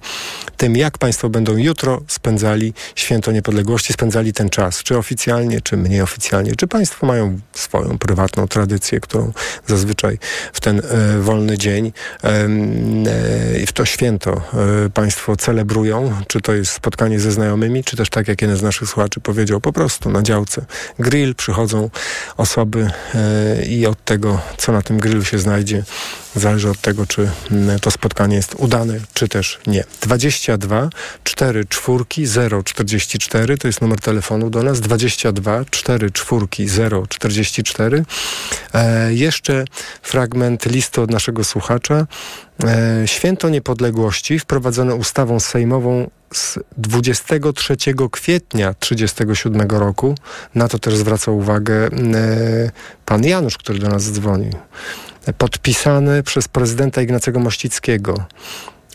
tym, jak Państwo będą jutro spędzali święto niepodległości, spędzali ten czas, czy oficjalnie, czy mniej oficjalnie, czy Państwo mają swoją prywatną tradycję, którą zazwyczaj w ten e, wolny dzień i e, w to święto e, Państwo celebrują, czy to jest spotkanie ze znajomymi, czy też tak jak jeden z naszych słuchaczy powiedział, po prostu na działce grill, przychodzą osoby e, od tego, co na tym grillu się znajdzie, zależy od tego, czy to spotkanie jest udane, czy też nie. 22 4 czwórki 0 44 to jest numer telefonu do nas. 22 4 czwórki 0 44. E, jeszcze fragment listu od naszego słuchacza. E, Święto Niepodległości wprowadzone ustawą sejmową z 23 kwietnia 1937 roku. Na to też zwraca uwagę e, pan Janusz, który do nas dzwonił. Podpisane przez prezydenta Ignacego Mościckiego.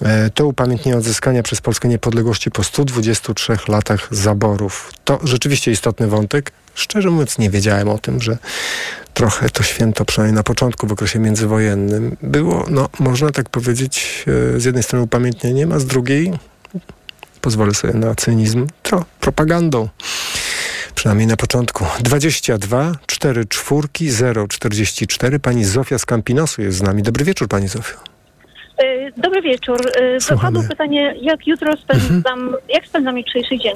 E, To upamiętnienie odzyskania przez Polskę niepodległości po 123 latach zaborów. To rzeczywiście istotny wątek. Szczerze mówiąc nie wiedziałem o tym, że trochę to święto, przynajmniej na początku w okresie międzywojennym, było, no można tak powiedzieć, e, z jednej strony upamiętnieniem, a z drugiej, pozwolę sobie na cynizm, to propagandą. Przynajmniej na początku. 22 4 czwórki 0 44. Pani Zofia z Campinosu jest z nami. Dobry wieczór, Pani Zofio. E, Dobry wieczór. E. Zapadło pytanie, jak jutro spędzam, jak spędzam jutrzejszy dzień?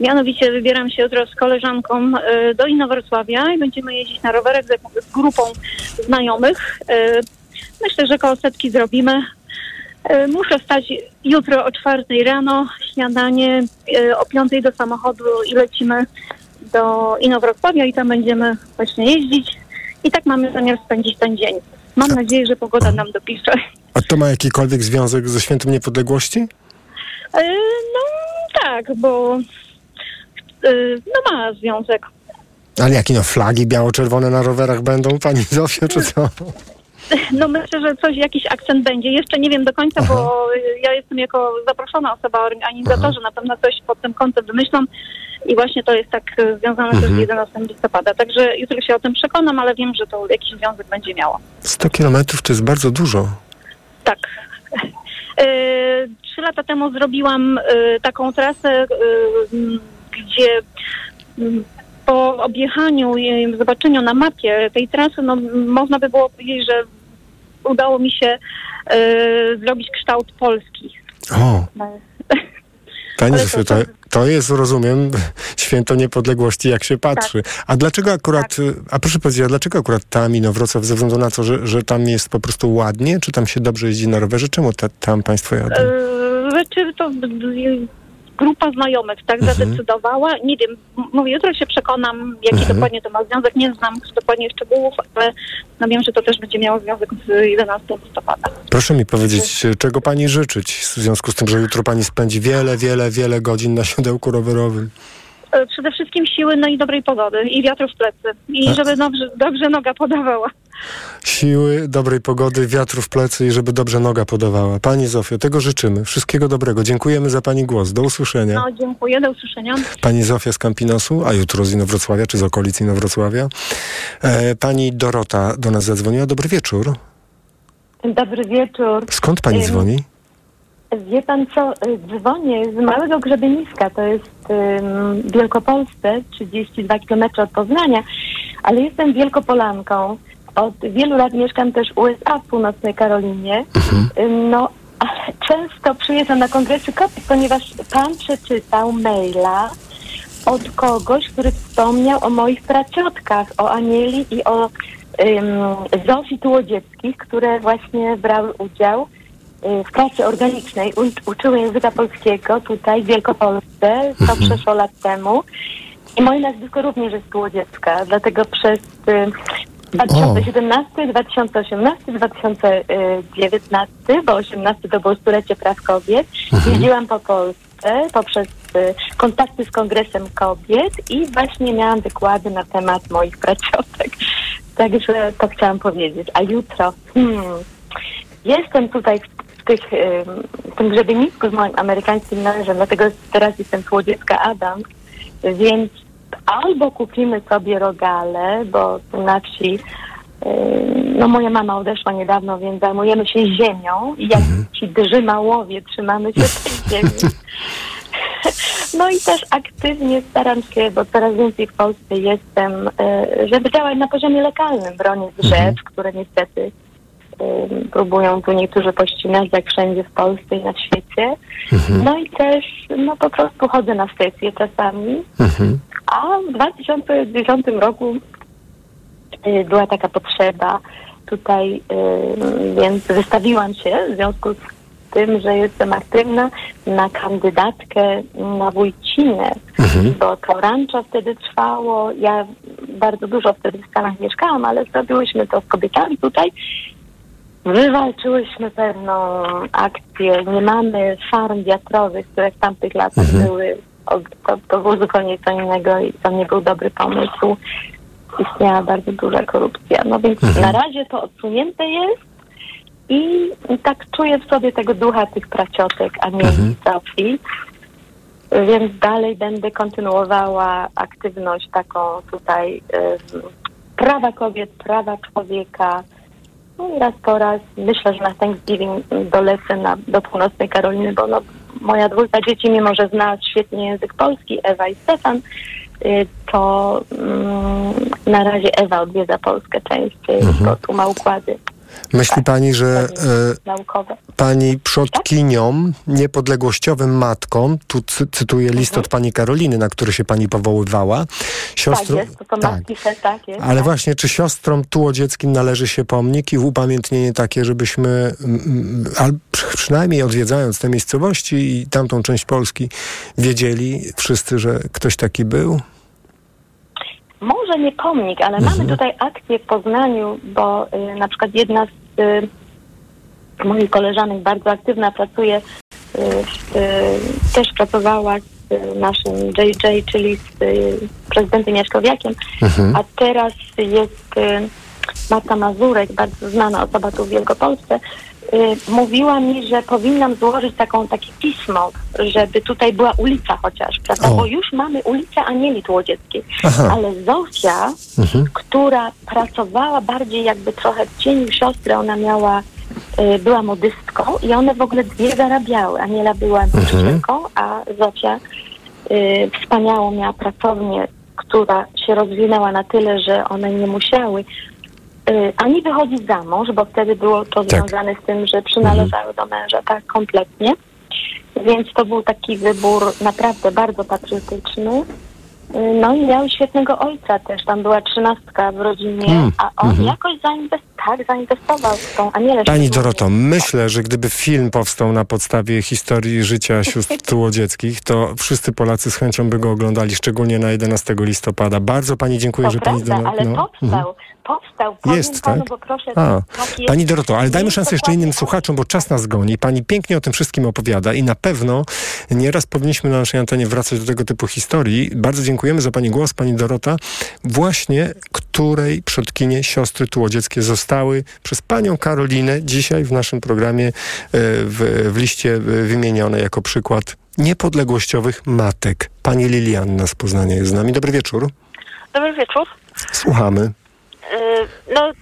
Mianowicie wybieram się jutro z koleżanką e, do Inowrocławia i będziemy jeździć na rowerach z, grupą znajomych. Myślę, że koło setki zrobimy. E, Muszę wstać jutro o czwartej rano, śniadanie, e, o piątej do samochodu i lecimy do Inowrocławia i tam będziemy właśnie jeździć. I tak mamy zamiar spędzić ten dzień. Mam nadzieję, że pogoda nam dopisze. A to ma jakikolwiek związek ze Świętem Niepodległości? E, No tak, bo no ma związek. Ale jakie no flagi biało-czerwone na rowerach będą, Pani Zofio, czy co? No myślę, że coś, jakiś akcent będzie. Jeszcze nie wiem do końca, bo ja jestem jako zaproszona osoba, organizatorzy na pewno coś pod tym kątem wymyślą i właśnie to jest tak e, związane też z 11 listopada. Także jutro się o tym przekonam, ale wiem, że to jakiś związek będzie miało. 100 kilometrów to jest bardzo dużo. Tak. E, Trzy lata temu zrobiłam e, taką trasę, gdzie po objechaniu i zobaczeniu na mapie tej trasy, no, można by było powiedzieć, że udało mi się e, zrobić kształt Polski. O, Pani Ale Zofio, to- to, to jest, rozumiem, święto niepodległości, jak się patrzy. A dlaczego akurat, a proszę powiedzieć, a dlaczego akurat tam Inowrocław, ze względu na to, że, że tam jest po prostu ładnie, czy tam się dobrze jeździ na rowerze? Czemu ta, tam Państwo jadą? E, Znaczy to grupa znajomych tak Mhm. zadecydowała. Nie wiem, mówię, jutro się przekonam, jaki Mhm. dokładnie to ma związek. Nie znam dokładnie szczegółów, ale no wiem, że to też będzie miało związek z 11 listopada. Proszę mi powiedzieć, czego Pani życzyć w związku z tym, że jutro Pani spędzi wiele, wiele, wiele godzin na siodełku rowerowym? E, Przede wszystkim siły, no i dobrej pogody i wiatru w plecy. I A- żeby dobrze, dobrze noga podawała. Siły, dobrej pogody, wiatru w plecy i żeby dobrze noga podawała. Pani Zofio, tego życzymy. Wszystkiego dobrego. Dziękujemy za Pani głos. Do usłyszenia. No, dziękuję, do usłyszenia. Pani Zofia z Campinosu, a jutro z Inowrocławia, czy z okolic Inowrocławia. E, pani Dorota do nas zadzwoniła. Dobry wieczór. Dobry wieczór. Skąd Pani dzwoni? Wie pan co, y, dzwonię z Małego Grzebieniska, to jest w Wielkopolsce, 32 km od Poznania, ale jestem Wielkopolanką. Od wielu lat mieszkam też w USA, w północnej Karolinie. Ym, No, ale często przyjeżdżam na kongresy kobiet, ponieważ pan przeczytał maila od kogoś, który wspomniał o moich praciotkach, o Anieli i o ym, Zofii Tułodzieckich, które właśnie brały udział w pracy organicznej, u, uczyły języka polskiego tutaj w Wielkopolsce, to przeszło lat temu. I moje nazwisko również jest Tułodziecka, dlatego przez y, 2017, 2018, 2019, bo 18 to było stulecie praw kobiet, jeździłam po Polsce poprzez y, kontakty z Kongresem Kobiet i właśnie miałam wykłady na temat moich pracowek. Także to chciałam powiedzieć. A jutro, hmm, jestem tutaj w, tych, w tym grzebienisku z moim amerykańskim mężem, dlatego teraz jestem Słodziecka Adam, więc albo kupimy sobie rogale, bo na wsi no moja mama odeszła niedawno, więc zajmujemy się ziemią i jak ci drzymałowie trzymamy się tej ziemi. No i też aktywnie staram się, bo coraz więcej w Polsce jestem, y, żeby działać na poziomie lokalnym, bronię drzew, które niestety próbują tu niektórzy pościnać, jak wszędzie w Polsce i na świecie. No i też, no po prostu chodzę na sesje czasami, a w 2010 roku y, była taka potrzeba tutaj, y, więc wystawiłam się w związku z tym, że jestem aktywna na kandydatkę na Wójcinę, bo to wtedy trwało. Ja bardzo dużo wtedy w Stanach mieszkałam, ale zrobiłyśmy to z kobietami tutaj. Wywalczyłyśmy pewną akcję. Nie mamy farm wiatrowych, które w tamtych latach były. O, To, to było zupełnie co innego i to nie był dobry pomysł. Istniała bardzo duża korupcja. No więc na razie to odsunięte jest i, i tak czuję w sobie tego ducha tych praciotek Anieli Sofii. Więc dalej będę kontynuowała aktywność taką tutaj em, prawa kobiet, prawa człowieka. No i raz po raz. Myślę, że na Thanksgiving dolecę na, do północnej Karoliny, bo no, moja dwójka dzieci, mimo że zna świetnie język polski, Ewa i Stefan, y, to mm, na razie Ewa odwiedza Polskę częściej, bo tu ma układy Myśli pani, że e, pani przodkinią, niepodległościowym matką, tu cy, cytuję list od pani Karoliny, na który się pani powoływała, siostrą, Tak jest, to, to tak. pisze, tak jest. ale tak. właśnie, czy siostrom tułodzieckim należy się pomnik i upamiętnienie takie, żebyśmy, al, przy- przynajmniej odwiedzając te miejscowości i tamtą część Polski, wiedzieli wszyscy, że ktoś taki był? Może nie pomnik, ale mamy tutaj akcję w Poznaniu, bo y, na przykład jedna z y, moich koleżanek bardzo aktywna pracuje, y, y, też pracowała z y, naszym JJ, czyli z y, prezydentem Jaśkowiakiem, Mhm. a teraz jest y, Marta Mazurek, bardzo znana osoba tu w Wielkopolsce, y, mówiła mi, że powinnam złożyć taką, takie pismo, żeby tutaj była ulica chociaż, prawda? O. Bo już mamy ulicę Anieli Tłodzieckiej, Aha. ale Zofia, która pracowała bardziej jakby trochę w cieniu siostry, ona miała, y, była modystką i one w ogóle dwie zarabiały. Aniela była nauczycielką, a Zofia y, wspaniałą miała pracownię, która się rozwinęła na tyle, że one nie musiały ani wychodzić za mąż, bo wtedy było to związane z tym, że przynależały do męża tak kompletnie. Więc to był taki wybór naprawdę bardzo patriotyczny. Y, No i miał świetnego ojca też, tam była trzynastka w rodzinie, Hmm, a on mhm. jakoś zainwest- tak, zainwestował w tą Anielę. Pani. Doroto, myślę, że gdyby film powstał na podstawie historii życia sióstr tułodzieckich, to wszyscy Polacy z chęcią by go oglądali, szczególnie na 11 listopada. Bardzo Pani dziękuję, To że Pani... prawda, do- ale no, powstał, mhm. Powstał. Powiem Jest, panu, tak? bo proszę, A, tak jest. Pani Doroto, ale dajmy szansę jeszcze innym słuchaczom, bo czas nas goni. Pani pięknie o tym wszystkim opowiada i na pewno nieraz powinniśmy na naszej antenie wracać do tego typu historii. Bardzo dziękujemy za Pani głos, Pani Dorota, właśnie której przodkinie siostry tułodzieckie zostały przez Panią Karolinę dzisiaj w naszym programie e, w, w liście e, wymienione jako przykład niepodległościowych matek. Pani Lilianna z Poznania jest z nami. Dobry wieczór. Dobry wieczór. Słuchamy. Yy, No,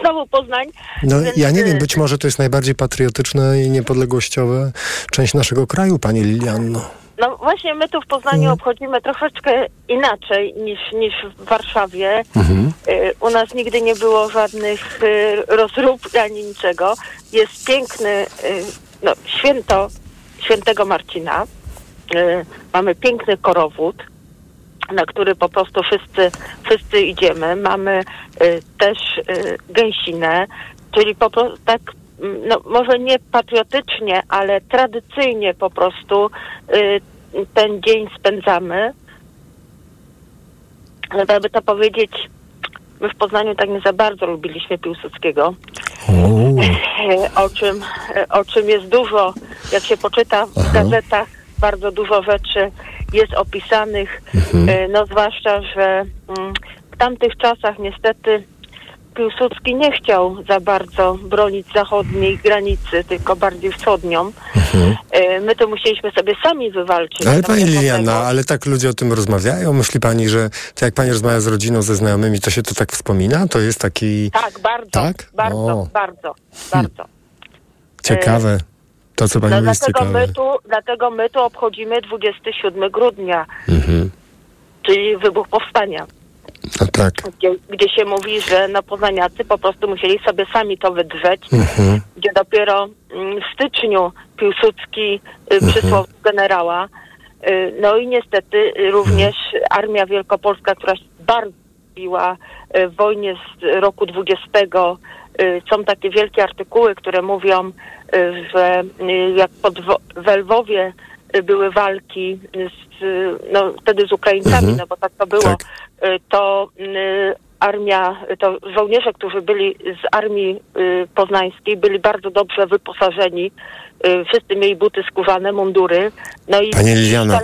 znowu Poznań. No, Więc, ja nie wiem, być może to jest najbardziej patriotyczna i niepodległościowa część naszego kraju, pani Lilianno. No właśnie my tu w Poznaniu Mhm. obchodzimy troszeczkę inaczej niż, niż w Warszawie. Mhm. Yy, U nas nigdy nie było żadnych rozrób ani niczego. Jest piękny no, święto świętego Marcina. Mamy piękny korowód, na który po prostu wszyscy, wszyscy idziemy. Mamy y, też y, gęsinę, czyli po prostu tak, mm, no, może nie patriotycznie, ale tradycyjnie po prostu y, ten dzień spędzamy. Ale jakby to powiedzieć, my w Poznaniu tak nie za bardzo lubiliśmy Piłsudskiego. O czym, o czym jest dużo, jak się poczyta w gazetach, bardzo dużo rzeczy jest opisanych, e, no zwłaszcza, że mm, w tamtych czasach niestety Piłsudski nie chciał za bardzo bronić zachodniej granicy, tylko bardziej wschodnią. E, My to musieliśmy sobie sami wywalczyć. Ale pani Liliana, ale tak ludzie o tym rozmawiają? Myśli pani, że to jak pani rozmawia z rodziną, ze znajomymi, to się to tak wspomina? To jest taki Tak, bardzo, Tak? bardzo, O. bardzo, bardzo. ciekawe, to co pani No, mówi dlatego, ciekawe. my tu, dlatego my tu obchodzimy 27 grudnia, Mhm. czyli wybuch powstania, No tak. gdzie, gdzie się mówi, że no poznaniacy po prostu musieli sobie sami to wydrzeć, Mhm. gdzie dopiero mm, w styczniu Piłsudski y, Mhm. przysłał generała. Y, No i niestety również Armia Wielkopolska, która bardzo zrobiła y, w wojnie z roku 20. Y, Są takie wielkie artykuły, które mówią, że y, jak pod Wo- w Lwowie były walki z, no, wtedy z Ukraińcami, Mhm. no bo tak to było, y, to y, armia, to żołnierze, którzy byli z armii poznańskiej, byli bardzo dobrze wyposażeni. Wszyscy mieli buty skórzane, mundury. No i Pani Liliana,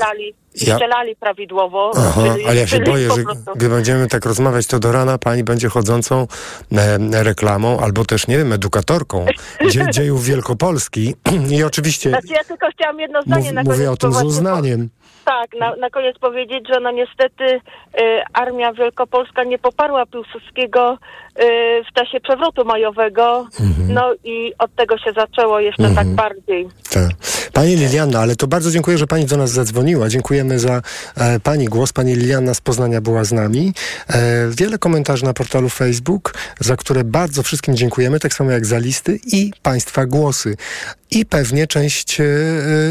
strzelali, ja- prawidłowo. Aha, ale ja się boję, że gdy będziemy tak rozmawiać, to do rana pani będzie chodzącą e, reklamą, albo też, nie wiem, edukatorką dzie, dziejów Wielkopolski. I oczywiście Znaczy ja tylko chciałam jedno zdanie mów, na koniec mówię o tym z uznaniem. Tak, na, na koniec powiedzieć, że no niestety y, Armia Wielkopolska nie poparła Piłsudskiego w czasie przewrotu majowego, no i od tego się zaczęło jeszcze tak Mhm. bardziej. Tak. Pani Liliana, ale to bardzo dziękuję, że Pani do nas zadzwoniła. Dziękujemy za e, Pani głos. Pani Liliana z Poznania była z nami. E, wiele komentarzy na portalu Facebook, za które bardzo wszystkim dziękujemy, tak samo jak za listy i Państwa głosy. I pewnie część e,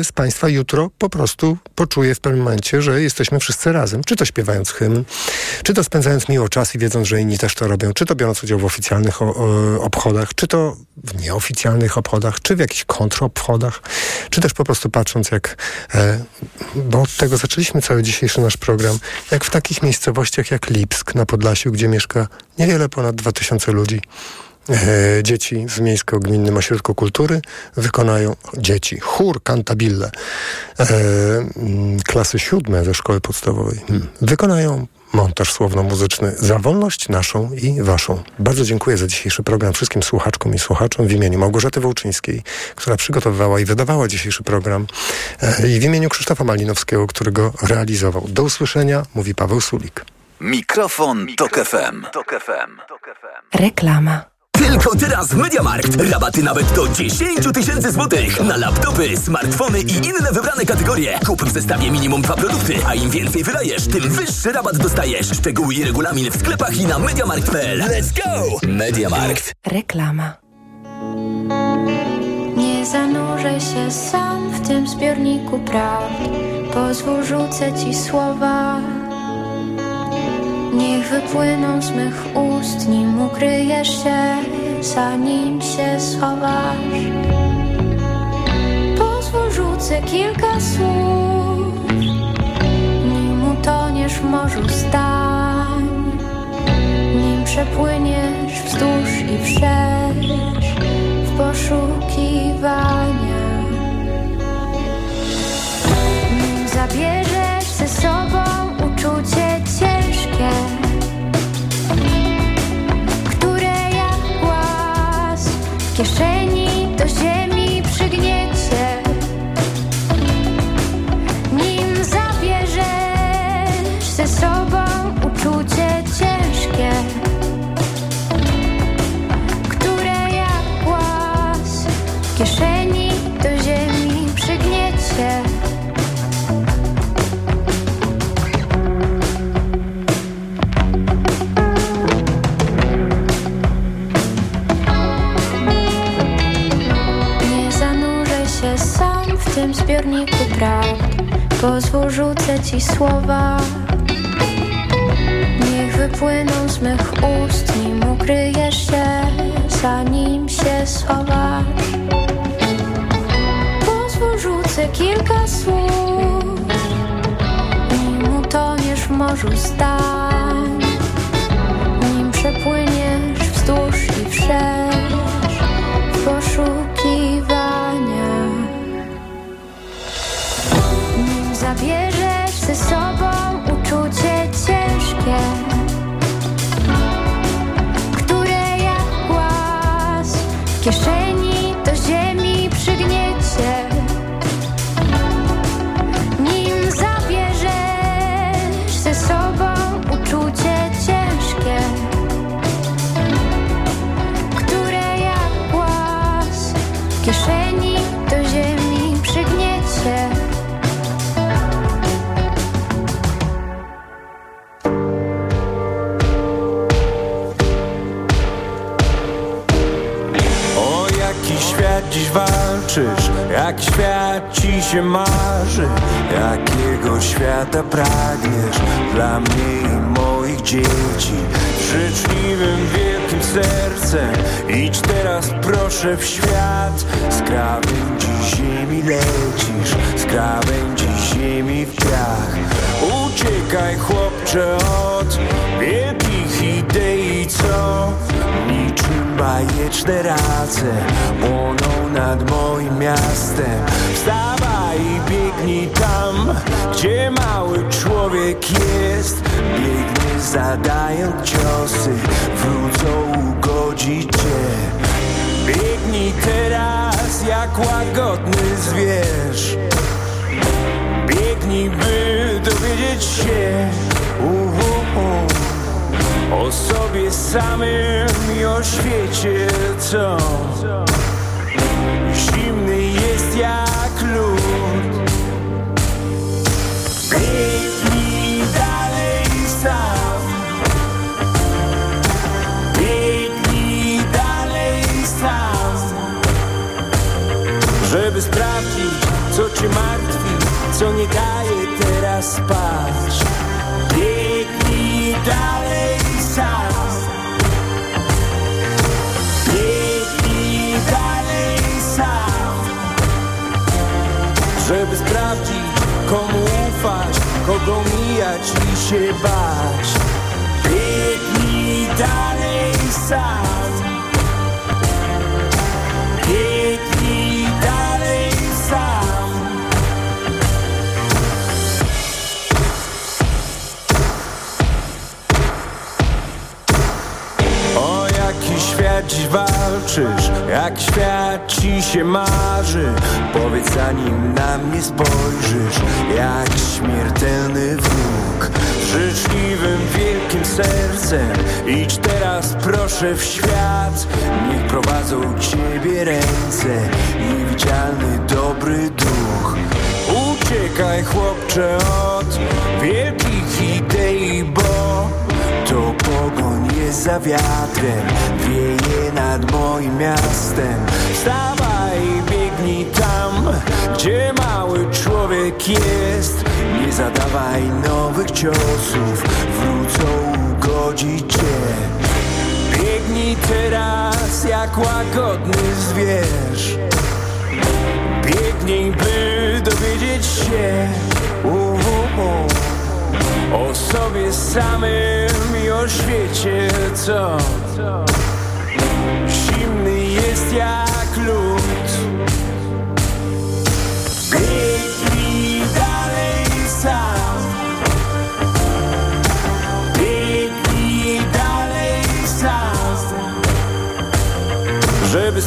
z Państwa jutro po prostu poczuje w pewnym momencie, że jesteśmy wszyscy razem. Czy to śpiewając hymn, czy to spędzając miło czas i wiedząc, że inni też to robią, czy to biorąc udział w oficjalnych obchodach, czy to w nieoficjalnych obchodach, czy w jakichś kontroobchodach, czy też po prostu patrząc jak, e, bo od tego zaczęliśmy cały dzisiejszy nasz program, jak w takich miejscowościach jak Lipsk na Podlasiu, gdzie mieszka niewiele ponad 2000 ludzi, E, dzieci w Miejsko-Gminnym Ośrodku Kultury wykonają dzieci. Chór Cantabile e, klasy siódme ze szkoły podstawowej hmm, wykonają montaż słowno-muzyczny za wolność naszą i waszą. Bardzo dziękuję za dzisiejszy program wszystkim słuchaczkom i słuchaczom w imieniu Małgorzaty Wołczyńskiej, która przygotowywała i wydawała dzisiejszy program e, i w imieniu Krzysztofa Malinowskiego, który go realizował. Do usłyszenia, mówi Paweł Sulik. Mikrofon, Tok FM. Tok FM. Reklama. Tylko teraz w Mediamarkt. Rabaty nawet do 10 tysięcy złotych na laptopy, smartfony i inne wybrane kategorie. Kup w zestawie minimum dwa produkty, a im więcej wydajesz, tym wyższy rabat dostajesz. Szczegóły i regulamin w sklepach i na mediamarkt.pl. Let's go! Mediamarkt. Reklama. Nie zanurzę się sam w tym zbiorniku prawd. Pozwól rzucę ci słowa. Niech wypłyną z mych ust, nim ukryjesz się, zanim się schowasz. Pozwól rzucę kilka słów, nim utoniesz w morzu stań. Nim przepłyniesz wzdłuż i wszerz w poszukiwania. W tym zbiorniku prawd Pozwól rzucę ci słowa. Niech wypłyną z mych ust Nim ukryjesz się Zanim się schowasz. Pozwól rzucę kilka słów Nim utoniesz w morzu stań ciebie ręce, niewidzialny dobry duch. Uciekaj chłopcze od wielkich idei, bo to pogoń jest za wiatrem. Wieje nad moim miastem. Wstawaj i biegnij tam Gdzie mały człowiek jest. Nie zadawaj nowych ciosów Wrócą ugodzić cię Biegnij teraz jak łagodny zwierz Biegnij, by dowiedzieć się uh, uh, uh. O sobie samym i o świecie, co Zimny jest jak lód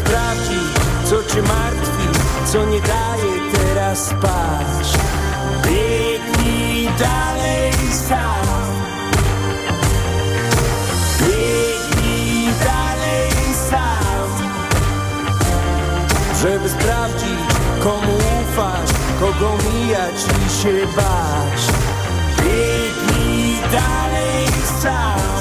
Żeby sprawdzić, co cię martwi Co nie daje teraz spać. Biegnij dalej sam. Biegnij dalej sam. Żeby sprawdzić, komu ufać Kogo mijać i się bać. Biegnij dalej sam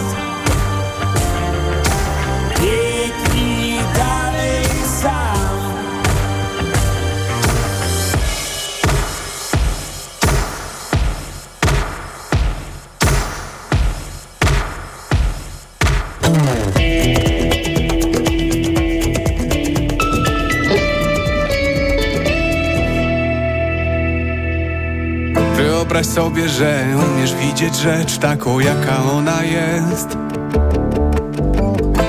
sobie, że umiesz widzieć rzecz taką, jaka ona jest.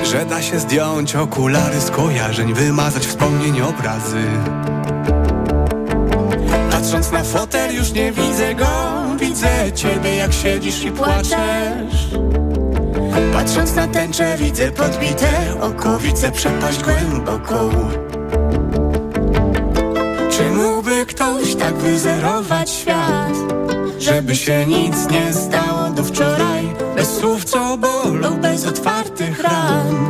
Że da się zdjąć okulary z kojarzeń Wymazać wspomnień obrazy. Patrząc na fotel już nie widzę go. Widzę ciebie jak siedzisz i płaczesz. Patrząc na tęczę widzę podbite oko Widzę przepaść głęboką. Czy mógłby ktoś tak wyzerować świat Żeby się nic nie stało do wczoraj. Bez słów co bolą, bez otwartych ran.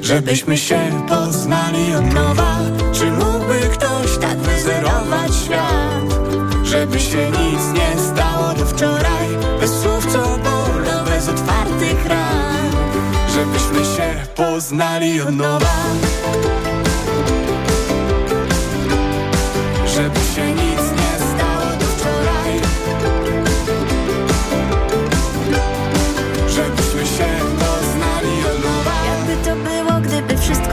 Żebyśmy się poznali od nowa. Czy mógłby ktoś tak wyzerować świat? Żeby się nic nie stało do wczoraj. Bez słów co bolą, bez otwartych ran. Żebyśmy się poznali od nowa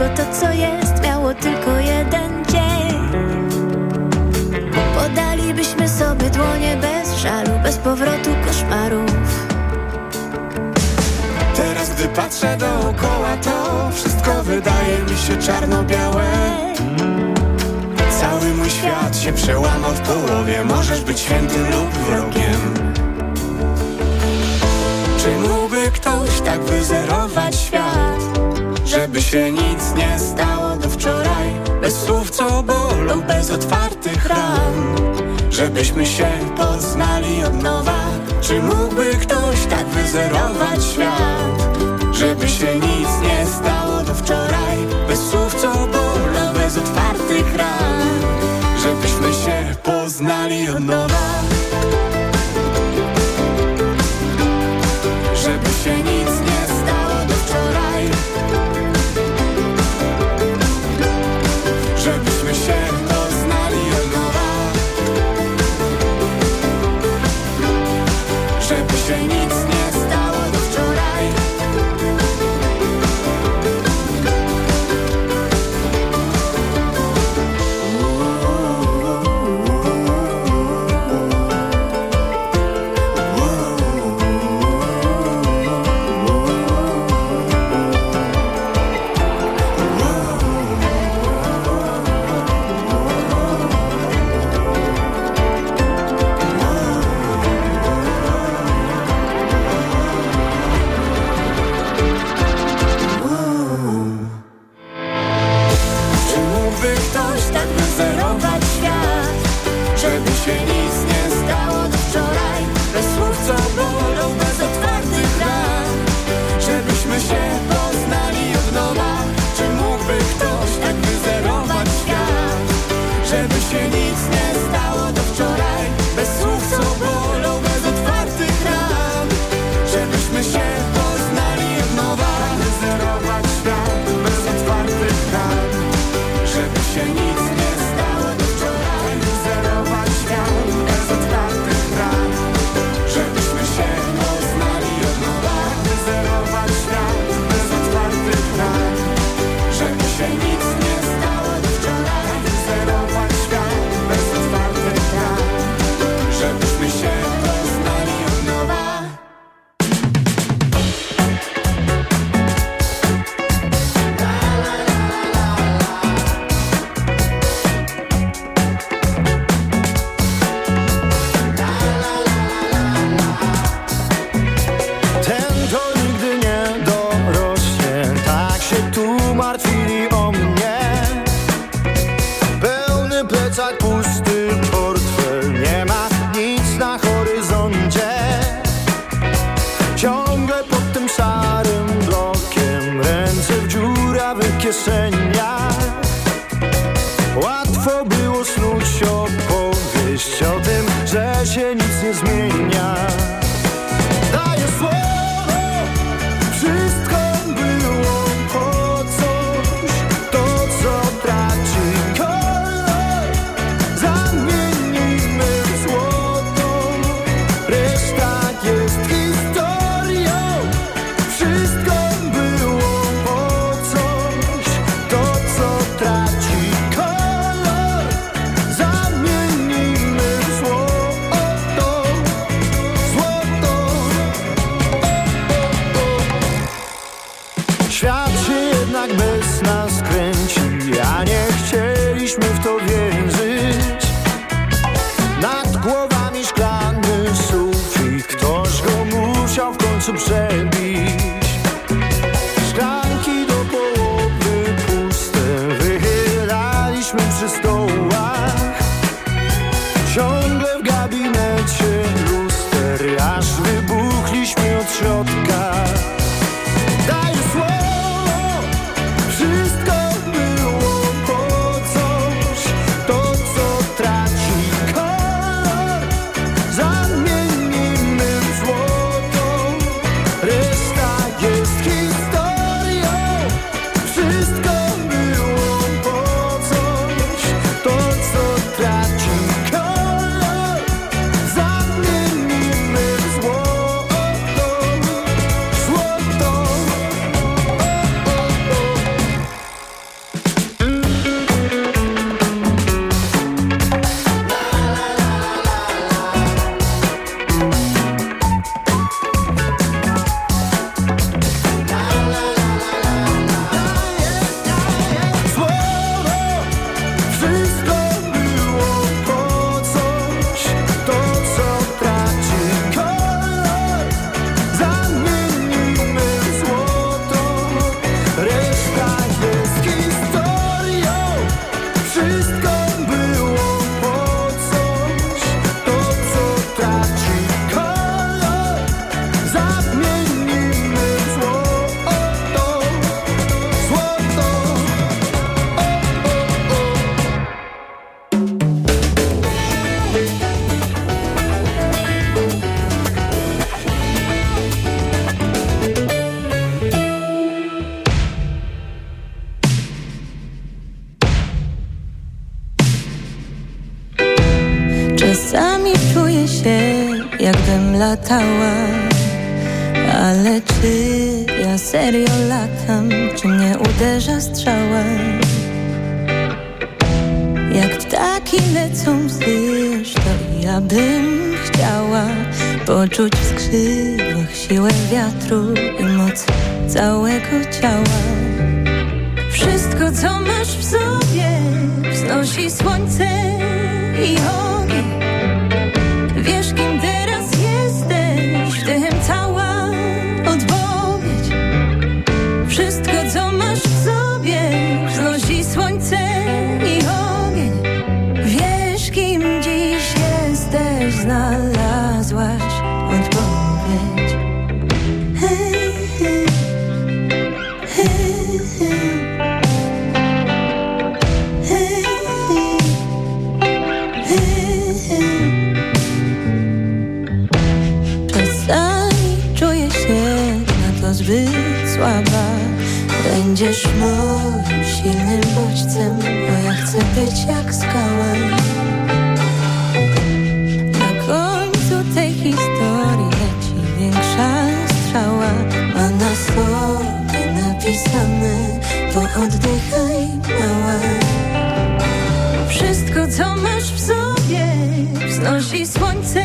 Wszystko to, co jest, miało tylko jeden dzień. Podalibyśmy sobie dłonie bez żalu Bez powrotu koszmarów. Teraz, gdy patrzę dookoła, to wszystko wydaje mi się czarno-białe. Cały mój świat się przełamał w połowie. Możesz być świętym lub wrogiem. Czy mógłby ktoś tak wyzerować świat? Żeby się nie Żebyśmy się poznali od nowa. Czy mógłby ktoś tak wyzerować świat? Żeby się nic nie stało do wczoraj Bez słów co bóla, bez otwartych ran. Żebyśmy się poznali od nowa. Jakbym latała Ale czy ja serio latam? Czy mnie uderza strzała? Jak ptaki lecą wzwyż, to ja bym chciała Poczuć w skrzydłach siłę wiatru i moc całego ciała Wszystko, co masz w sobie, wznosi słońce i ogień Wiesz, kim teraz Będziesz moim silnym bodźcem Bo ja chcę być jak skała. Na końcu tej historii leci większa strzała A na sobie napisane To oddychaj mała. Wszystko, co masz w sobie, wznosi słońce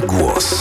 na głos.